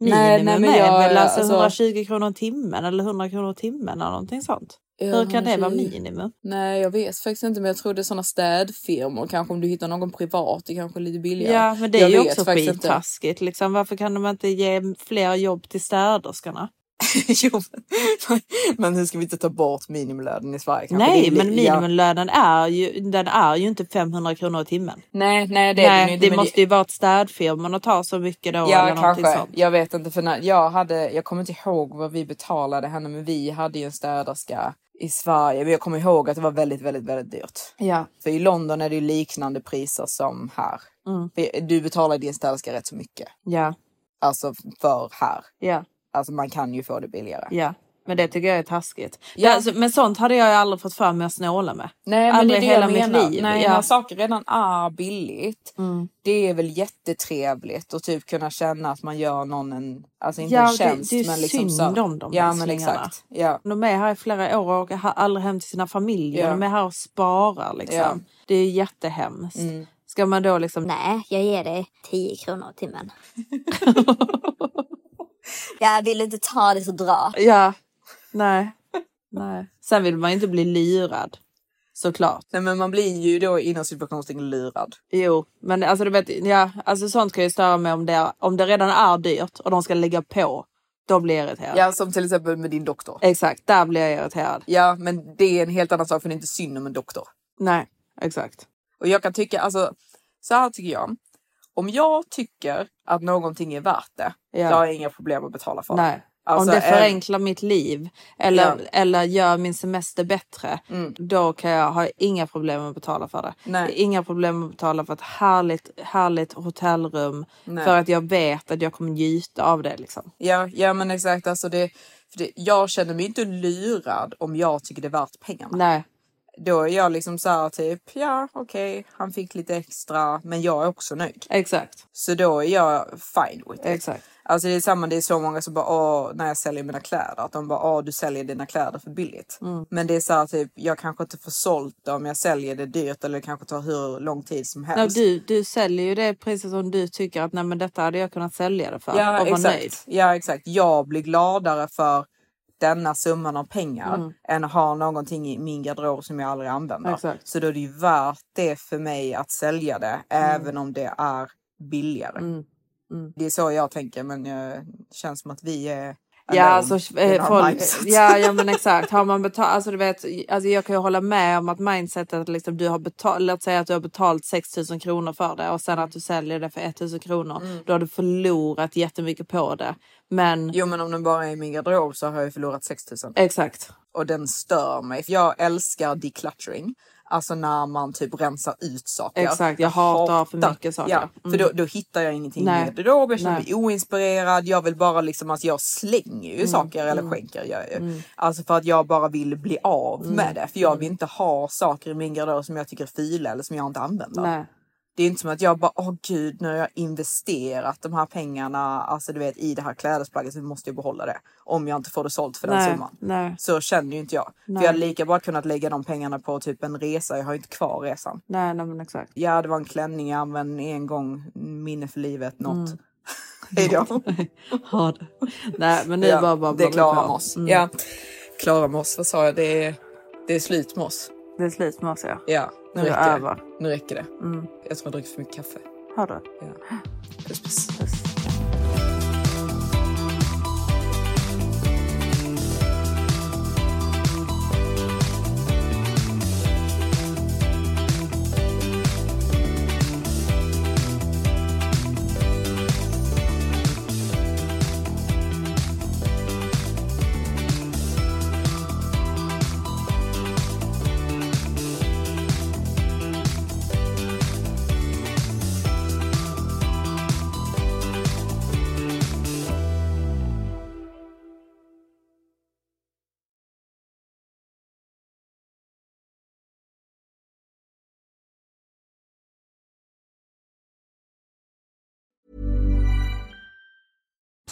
Minimum Nej, nej, men är jag- väl alltså alltså- 120 kronor i timmen eller 100 kronor i timmen eller någonting sånt. Hur kan det vara 120? minimum? Nej jag vet faktiskt inte men jag tror det är sådana städfirmor. Kanske om du hittar någon privat det kanske är lite billigare. Ja, men det är Jag ju också skittaskigt. Liksom. Varför kan de inte ge fler jobb till städerskorna? jo, men, men hur ska vi inte ta bort minimilönen i Sverige? Kanske Nej, men ja. minimumlönen är ju, den är ju inte 500 kronor i timmen. Nej, nej det Nej, det det måste ju vara att städfirmorna tar så mycket då. Ja, eller kanske. sånt. Jag vet inte för när jag hade, jag kommer inte ihåg vad vi betalade henne, men vi hade ju en städerska i Sverige. Men jag kommer ihåg att det var väldigt, väldigt, väldigt dyrt. Ja. För i London är det ju liknande priser som här. Mm. Du betalar din städerska rätt så mycket. Ja, Alltså för här. ja, Alltså man kan ju få det billigare. ja. Men det tycker jag är taskigt. Ja. Ja. Alltså, men sånt hade jag ju aldrig fått för mig att snåla med. Nej men Aldrig det är det hela jag mitt menar. liv. Nej, Ja. när saker redan är billigt. Mm. Det är väl jättetrevligt att typ kunna känna att man gör någon en, alltså inte Ja, en det- tjänst det är men liksom synd så. om de Ja men exakt. Ja. De är här i flera år och åker ha- aldrig hem till sina familjer. Ja. De är här och sparar liksom. Ja. Det är jättehemskt. Mm. Ska man då liksom... Nej, jag ger dig 10 kronor i timmen. jag vill inte ta det så dra. Ja. Nej. Nej. Sen vill man ju inte bli lurad. Såklart. Nej men man blir ju då inom situationstecken lurad. Jo, men alltså du vet, ja, alltså sånt kan jag ju störa mig om det, om det redan är dyrt och de ska lägga på. Då blir jag irriterad. Ja som till exempel med din doktor. Exakt, där blir jag irriterad. Ja men det är en helt annan sak för det är inte synd om en doktor. Nej, exakt. Och jag kan tycka, alltså så här tycker jag. Om jag tycker att någonting är värt det, Ja. då har jag inga problem att betala för Nej. det. Alltså, om det en- förenklar mitt liv eller, Ja. eller gör min semester bättre, Mm. då kan jag ha inga problem att betala för det. Nej. Inga problem att betala för ett härligt, härligt hotellrum Nej. för att jag vet att jag kommer njuta av det. Liksom. Ja, ja men exakt. Alltså det, för det, jag känner mig inte lurad om jag tycker det är värt pengarna. Nej. Då är jag liksom så här typ, ja okej, han fick lite extra, men jag är också nöjd. Exakt. Så då är jag fine with it. Exakt. Alltså det är samma, det är så många som bara, åh, när jag säljer mina kläder, att de bara, åh, du säljer dina kläder för billigt. Mm. Men det är så här typ, jag kanske inte får sålt det om jag säljer det dyrt eller det kanske tar hur lång tid som Nej, helst. du, du säljer ju det priset som du tycker att nej, men detta hade jag kunnat sälja det för Ja och vara nöjd. exakt. ja exakt. Jag blir gladare för denna summan av pengar Mm. än att ha någonting i min garderob som jag aldrig använder. Exakt. Så då är det ju värt det för mig att sälja det även om det är billigare. Mm. Mm. Det är så jag tänker men det känns som att vi är Ja, alltså, eh, folk, ja, ja men exakt. Har man betalt, alltså du vet, alltså jag kan ju hålla med om att mindsetet liksom du har betalt, låt säga att du har betalt 6 000 kronor för det och sen att du säljer det för 1 000 kronor. Mm. Då har du förlorat jättemycket på det. Men Jo men om den bara är i min garderob så har jag förlorat 6000. exakt. Och den stör mig. För jag älskar decluttering. Alltså när man typ rensar ut saker. Exakt, jag hatar för mycket saker. Ja, för Mm. då, då hittar jag ingenting Nej. i min garderob. Jag känner Nej. mig oinspirerad. Jag vill bara liksom, alltså jag slänger ju Mm. saker eller Mm. skänker. Jag, ju. Mm. Alltså för att jag bara vill bli av Mm. med det. För jag vill inte ha saker i min garderob som jag tycker är fula eller som jag inte använder. Nej. Det är inte som att jag bara, åh gud, nu har jag investerat de här pengarna alltså du vet, i det här klädesplagget så måste jag behålla det. Om jag inte får det sålt för den Nej, summan. nej. Så känner ju inte jag. Nej. För jag hade lika bra kunnat lägga de pengarna på typ en resa. Jag har ju inte kvar resan. Nej, nej men exakt. Ja, det var en klänning jag använde en gång. Minne för livet, något. Mm. Hej då. Ha det. Nej men nu Ja, bara, bara det är Klara på. Moss. Mm. Ja, Klara Moss, vad sa jag? Det är Det är slut med oss. Det är slut med oss ja. Ja, nu Nu är det räcker över. det. Nu räcker det. Mm. Jag tror jag dricker för mycket kaffe. Har du? Ja. Puss puss.